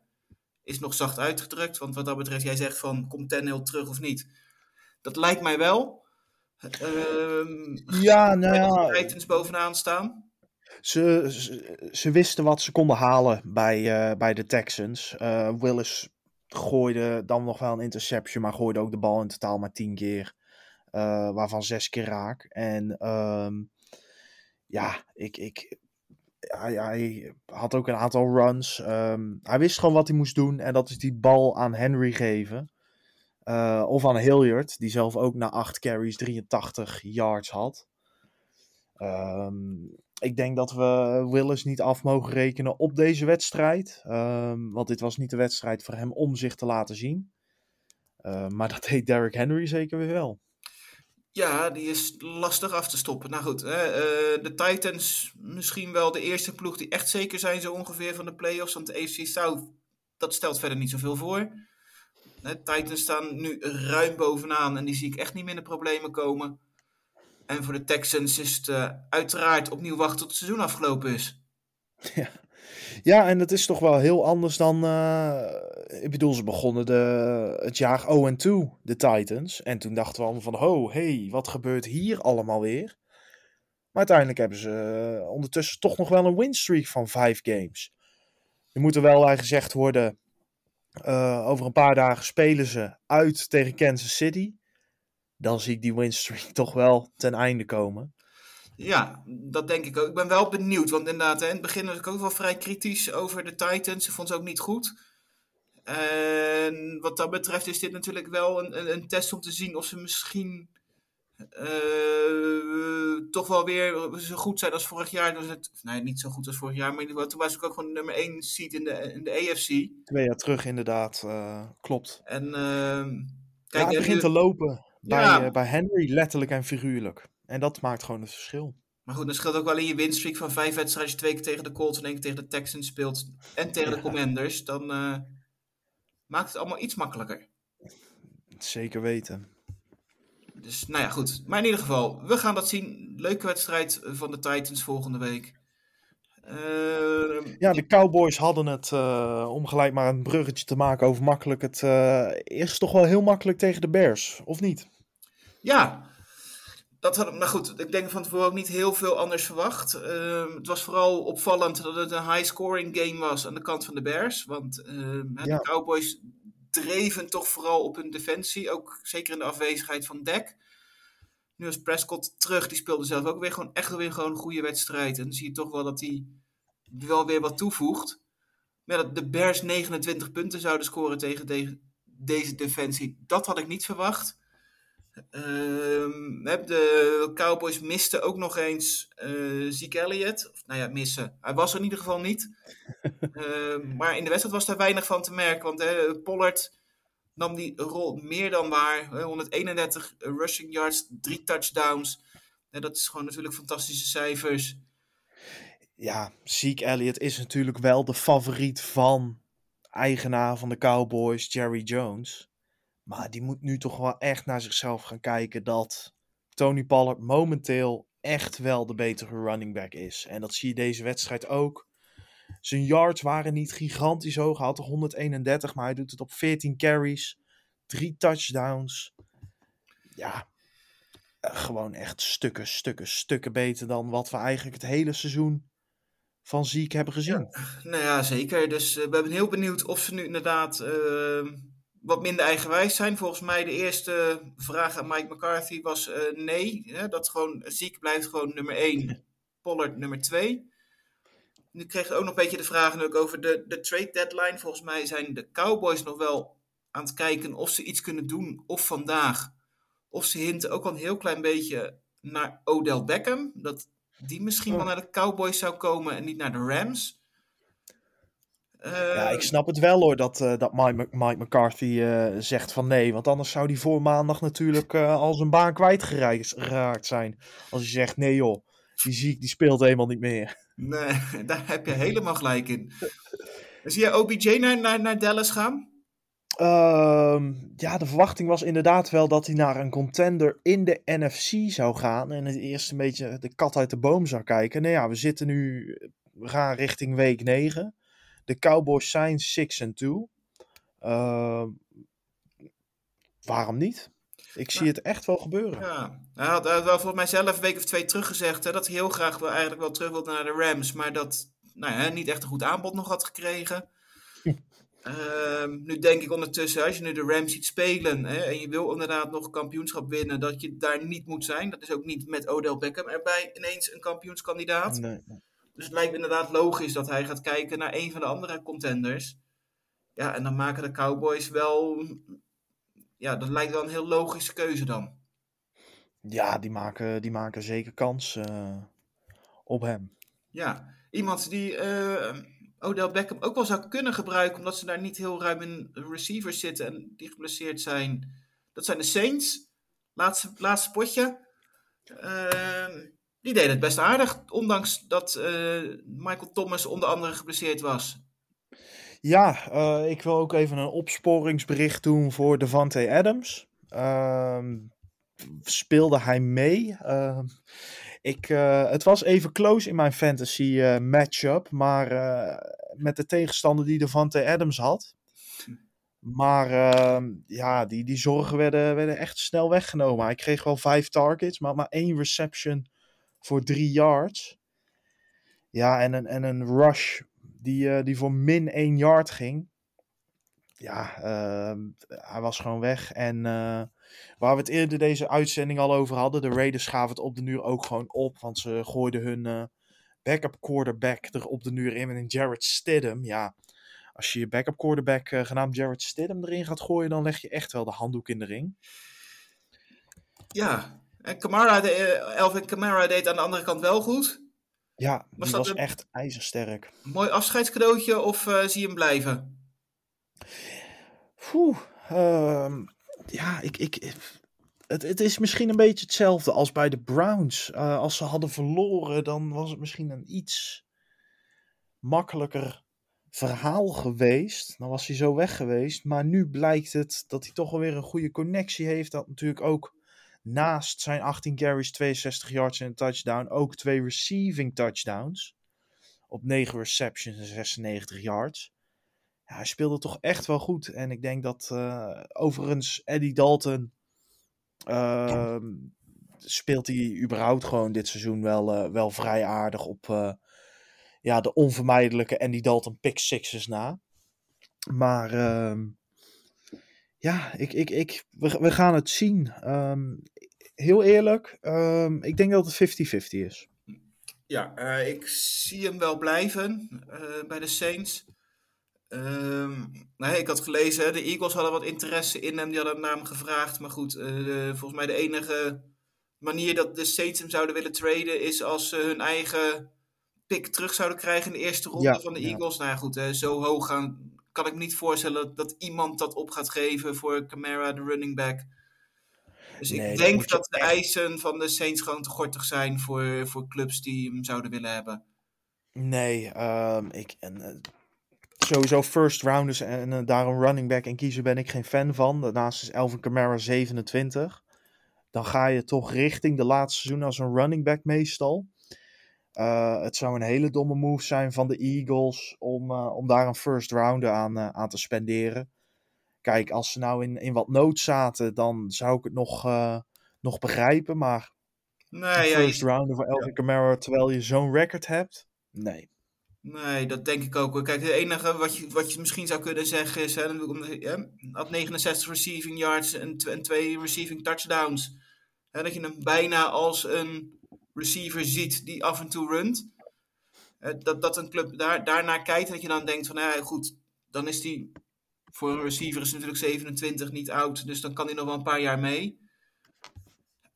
is nog zacht uitgedrukt. Want wat dat betreft, jij zegt van, komt Tannehill terug of niet? Dat lijkt mij wel. Um, ja, nou ja. Titans bovenaan staan? Ze, ze, wisten wat ze konden halen bij, eh, bij de Texans. Eh, Willis gooide dan nog wel een interception, maar gooide ook de bal in totaal maar tien keer. eh, waarvan zes keer raak. En ehm, ja, ik, ik, hij, had ook een aantal runs. Ehm, hij wist gewoon wat hij moest doen. En dat is die bal aan Henry geven. Of aan Hilliard, die zelf ook na 8 carries 83 yards had. Ehm, ik denk dat we Willis niet af mogen rekenen op deze wedstrijd. Ehm, want dit was niet de wedstrijd voor hem om zich te laten zien. Eh, maar dat deed Derrick Henry zeker weer wel. Ja, die is lastig af te stoppen. Nou goed, eh, de Titans misschien wel de eerste ploeg die echt zeker zijn zo ongeveer van de playoffs. Want de AFC South, dat stelt verder niet zoveel voor. De Titans staan nu ruim bovenaan en die zie ik echt niet meer in de problemen komen. En voor de Texans is het eh, uiteraard opnieuw wachten tot het seizoen afgelopen is. Ja, en het is toch wel heel anders dan. eh, ik bedoel, ze begonnen de, het jaar 0-2, de Titans. En toen dachten we allemaal van: oh, hey, wat gebeurt hier allemaal weer? Maar uiteindelijk hebben ze eh, ondertussen toch nog wel een winstreak van vijf games. Er moet er wel gezegd worden: over een paar dagen spelen ze uit tegen Kansas City. Dan zie ik die winstreak toch wel ten einde komen. Ja, dat denk ik ook. Ik ben wel benieuwd, want inderdaad, hè, in het begin was ik ook wel vrij kritisch over de Titans. Ik vond ze ook niet goed. En wat dat betreft is dit natuurlijk wel een, een, test om te zien of ze misschien eh, toch wel weer zo goed zijn als vorig jaar. Dus het, nee, niet zo goed als vorig jaar, maar toen was ik ook gewoon nummer 1 seed in de, in de AFC. Twee jaar terug, inderdaad. eh, klopt. En ehm, Ja, kijk, het en begint nu- te lopen bij, Ja. eh, bij Henry, letterlijk en figuurlijk. En dat maakt gewoon het verschil. Maar goed, dan scheelt ook wel in je winstreak van vijf wedstrijden. Als je twee keer tegen de Colts en één keer tegen de Texans speelt. En tegen de. Commanders. Dan eh, maakt het allemaal iets makkelijker. Zeker weten. Dus nou ja, goed. Maar in ieder geval, we gaan dat zien. Leuke wedstrijd van de Titans volgende week. Ehm, Ja, de Cowboys hadden het, eh, om gelijk maar een bruggetje te maken over makkelijk, het eerst toch wel heel makkelijk tegen de Bears, of niet? Ja, dat had, maar goed, ik denk van tevoren ook niet heel veel anders verwacht. Ehm, het was vooral opvallend dat het een high-scoring game was aan de kant van de Bears. Want ehm, Ja. de Cowboys dreven toch vooral op hun defensie, ook zeker in de afwezigheid van Dak. Nu is Prescott terug, die speelde zelf ook weer gewoon echt weer gewoon een goede wedstrijd. En dan zie je toch wel dat hij wel weer wat toevoegt. Maar dat de Bears 29 punten zouden scoren tegen, tegen deze defensie, dat had ik niet verwacht. Ehm, de Cowboys misten ook nog eens eh Zeke Elliott. Of, nou ja, missen. Hij was er in ieder geval niet. Ehm, maar in de wedstrijd was daar weinig van te merken. Want hè, Pollard nam die rol meer dan waar. Hè, 131 rushing yards, drie touchdowns. Dat is gewoon natuurlijk fantastische cijfers. Ja, Zeke Elliott is natuurlijk wel de favoriet van eigenaar van de Cowboys, Jerry Jones. Maar die moet nu toch wel echt naar zichzelf gaan kijken dat Tony Pollard momenteel echt wel de betere running back is. En dat zie je deze wedstrijd ook. Zijn yards waren niet gigantisch hoog. Hij had er 131, maar hij doet het op 14 carries. Drie touchdowns. Ja, eh, gewoon echt stukken, stukken, stukken beter dan wat we eigenlijk het hele seizoen van Ziek hebben gezien. Nou ja, zeker. Dus eh, we ben heel benieuwd of ze nu inderdaad eh, wat minder eigenwijs zijn. Volgens mij de eerste vraag aan Mike McCarthy was eh, nee. Hè, dat gewoon ziek blijft gewoon nummer 1, Pollard nummer 2. Nu kreeg ik ook nog een beetje de vraag natuurlijk over de, de trade deadline. Volgens mij zijn de Cowboys nog wel aan het kijken of ze iets kunnen doen of vandaag. Of ze hinten ook al een heel klein beetje naar Odell Beckham. Dat die misschien wel naar de Cowboys zou komen en niet naar de Rams. Ja, ik snap het wel hoor dat, eh, dat Mike, Mc- Mike McCarthy eh, zegt van nee. Want anders zou hij voor maandag natuurlijk eh, al zijn baan kwijtgeraakt geraakt zijn. Als hij zegt nee joh, die ziek die speelt helemaal niet meer. Nee, daar heb je helemaal gelijk in. Zie je OBJ naar, naar, naar Dallas gaan? Ehm, ja, de verwachting was inderdaad wel dat hij naar een contender in de NFC zou gaan. En het eerst een beetje de kat uit de boom zou kijken. Nou ja, we zitten nu, we gaan richting week 9. De Cowboys zijn 6 en 2. Ehm, waarom niet? Ik zie het echt wel gebeuren. Ja, hij had, hij had wel volgens mij zelf een week of twee terug gezegd hè, dat hij heel graag wel, eigenlijk wel terug wilde naar de Rams, maar dat nou ja, niet echt een goed aanbod nog had gekregen. Ehm, nu denk ik ondertussen, als je nu de Rams ziet spelen hè, en je wil inderdaad nog kampioenschap winnen, dat je daar niet moet zijn. Dat is ook niet met Odell Beckham erbij ineens een kampioenskandidaat. Nee. Dus het lijkt me inderdaad logisch dat hij gaat kijken naar een van de andere contenders. Ja, en dan maken de Cowboys wel. Ja, dat lijkt wel een heel logische keuze dan. Ja, die maken, die maken zeker kans eh, op hem. Ja, iemand die eh, Odell Beckham ook wel zou kunnen gebruiken, omdat ze daar niet heel ruim in receivers zitten en die geblesseerd zijn. Dat zijn de Saints. Laatste, laatste potje. Ehm, die deden het best aardig, ondanks dat eh, Michael Thomas onder andere geblesseerd was. Ja, eh, ik wil ook even een opsporingsbericht doen voor Devante Adams. Ehm, speelde hij mee? Ehm, ik, eh, het was even close in mijn fantasy matchup, maar met de tegenstander die Devante Adams had. Maar ehm, ja, die, die zorgen werden, werden echt snel weggenomen. Hij kreeg wel vijf targets, maar maar één reception voor drie yards. Ja, en een, en een rush die, eh, die voor min 1 yard ging. Ja, ehm, hij was gewoon weg. En eh, waar we het eerder deze uitzending al over hadden, de Raiders gaven het op de nuur ook gewoon op. Want ze gooiden hun eh, backup quarterback er op de nuur in een Jared Stidham. Ja, als je je backup quarterback genaamd Jared Stidham erin gaat gooien, dan leg je echt wel de handdoek in de ring. Ja, en Kamara, de, eh, Elvin Kamara deed aan de andere kant wel goed. Ja, Was die dat was een- echt ijzersterk. Mooi afscheidscadeautje of eh, zie je hem blijven? Oeh, ehm, ja, ik, ik, het, het is misschien een beetje hetzelfde als bij de Browns. Eh, als ze hadden verloren, dan was het misschien een iets makkelijker verhaal geweest. Dan was hij zo weg geweest. Maar nu blijkt het dat hij toch wel weer een goede connectie heeft. Dat natuurlijk ook naast zijn 18 carries, 62 yards en een touchdown, ook twee receiving touchdowns. Op 9 receptions en 96 yards. Ja, hij speelde toch echt wel goed. En ik denk dat eh, overigens Eddie Dalton ehm, speelt hij überhaupt gewoon dit seizoen wel, eh, wel vrij aardig op eh, ja, de onvermijdelijke Andy Dalton pick sixes na. Maar ehm, ja, ik, ik, ik, we, we gaan het zien. Ehm, heel eerlijk, ehm, ik denk dat het 50-50 is. Ja, eh, ik zie hem wel blijven eh, bij de Saints. Nee, ik had gelezen, de Eagles hadden wat interesse in hem, die hadden naar hem gevraagd. Maar goed, eh, de- volgens mij de enige manier dat de Saints hem zouden willen traden is als ze hun eigen pick terug zouden krijgen in de eerste ronde Ja, van de ja. Eagles. Nou ja, goed, hè, zo hoog gaan kan ik me niet voorstellen dat, iemand dat op gaat geven voor Camara, de running back. Dus Nee, ik denk dat de echt- eisen van de Saints gewoon te gortig zijn voor, voor clubs die hem zouden willen hebben. Nee, ehm, ik, en, eh, sowieso first rounders en eh, daar een running back in kiezen ben ik geen fan van. Daarnaast is Elvin Kamara 27. Dan ga je toch richting de laatste seizoen als een running back meestal. Eh, het zou een hele domme move zijn van de Eagles om, eh, om daar een first rounder aan, eh, aan te spenderen. Kijk, als ze nou in, in wat nood zaten, dan zou ik het nog, nog begrijpen. Maar Nee, een ja, je- first rounder voor Elvin Kamara terwijl je zo'n record hebt? Nee. nee, dat denk ik ook. Kijk, het enige wat je, wat je misschien zou kunnen zeggen is... Hè, had 69 receiving yards en, en twee receiving touchdowns. Hè, dat je hem bijna als een receiver ziet die af en toe runt. Hè, dat, dat een club daar, daarnaar kijkt en dat je dan denkt van... Ja, goed, dan is die... Voor een receiver is natuurlijk 27, niet oud. Dus dan kan hij nog wel een paar jaar mee.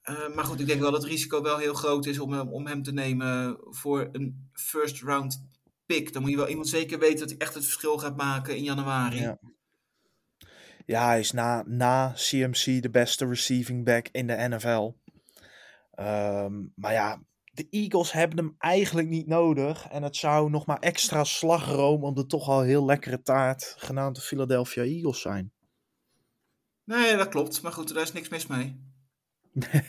Eh, maar goed, ik denk wel dat het risico wel heel groot is om hem, om hem te nemen voor een first round pick. Dan moet je wel iemand zeker weten dat hij echt het verschil gaat maken in januari. Ja. Ja, hij is na, na CMC de beste receiving back in de NFL. Ehm, maar ja, de Eagles hebben hem eigenlijk niet nodig. En het zou nog maar extra slagroom op de toch al heel lekkere taart, genaamd de Philadelphia Eagles zijn. Nee, dat klopt. Maar goed, daar is niks mis mee.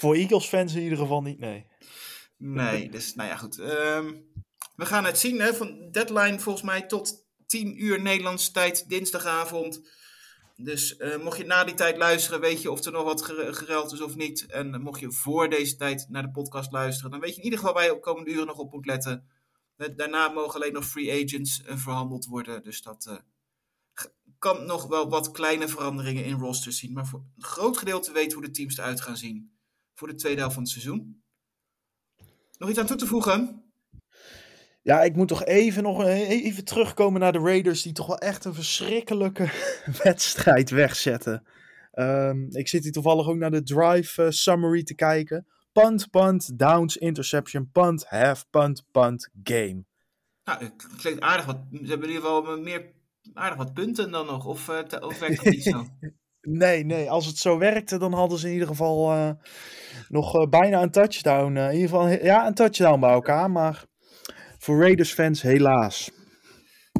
Voor Eagles fans in ieder geval niet, nee. Nee, dus nou ja, goed. Ehm, we gaan het zien. Hè, van deadline volgens mij tot 10 uur Nederlandse tijd, dinsdagavond. Dus eh, mocht je na die tijd luisteren, weet je of er nog wat gere- geruild is of niet. En eh, mocht je voor deze tijd naar de podcast luisteren, dan weet je in ieder geval waar je op komende uren nog op moet letten. Daarna mogen alleen nog free agents eh, verhandeld worden. Dus dat kan nog wel wat kleine veranderingen in rosters zien. Maar voor een groot gedeelte weten hoe de teams eruit gaan zien voor de tweede helft van het seizoen. Nog iets aan toe te voegen? Ja, ik moet toch even, nog e- even terugkomen naar de Raiders, die toch wel echt een verschrikkelijke wedstrijd wegzetten. Ehm, ik zit hier toevallig ook naar de drive eh, summary te kijken. Punt, punt, downs, interception, punt, half, punt, punt, game. Nou, het klinkt aardig wat. Ze hebben in ieder geval meer aardig wat punten dan nog. Of, eh, te- of werkt dat niet zo? Nee, nee, als het zo werkte, dan hadden ze in ieder geval eh, nog eh, bijna een touchdown. eh, in ieder geval, ja, een touchdown bij elkaar, maar voor Raiders fans helaas.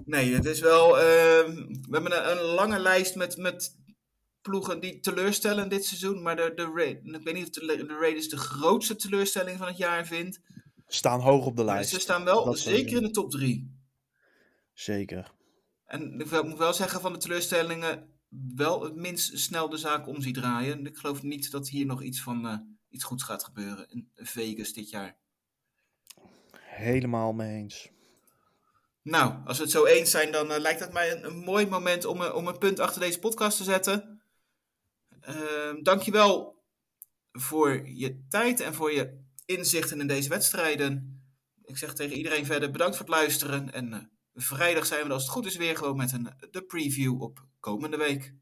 Nee, het is wel. ehm, we hebben een, een lange lijst met, met ploegen die teleurstellen dit seizoen. Maar de, de, ik weet niet of de, de Raiders de grootste teleurstelling van het jaar vindt. Staan hoog op de Maar lijst. ze staan wel Dat zeker in de top drie. Zeker. En ik moet wel zeggen van de teleurstellingen wel het minst snel de zaak om ziet draaien. En ik geloof niet dat hier nog iets van eh, iets goeds gaat gebeuren in Vegas dit jaar. Helemaal mee eens. Nou, als we het zo eens zijn, dan eh, lijkt het mij een, mooi moment om, een- om een punt achter deze podcast te zetten. Ehm dankjewel voor je tijd en voor je inzichten in deze wedstrijden. Ik zeg tegen iedereen verder bedankt voor het luisteren. En eh, vrijdag zijn we, als het goed is, weer gewoon met een, de preview op komende week.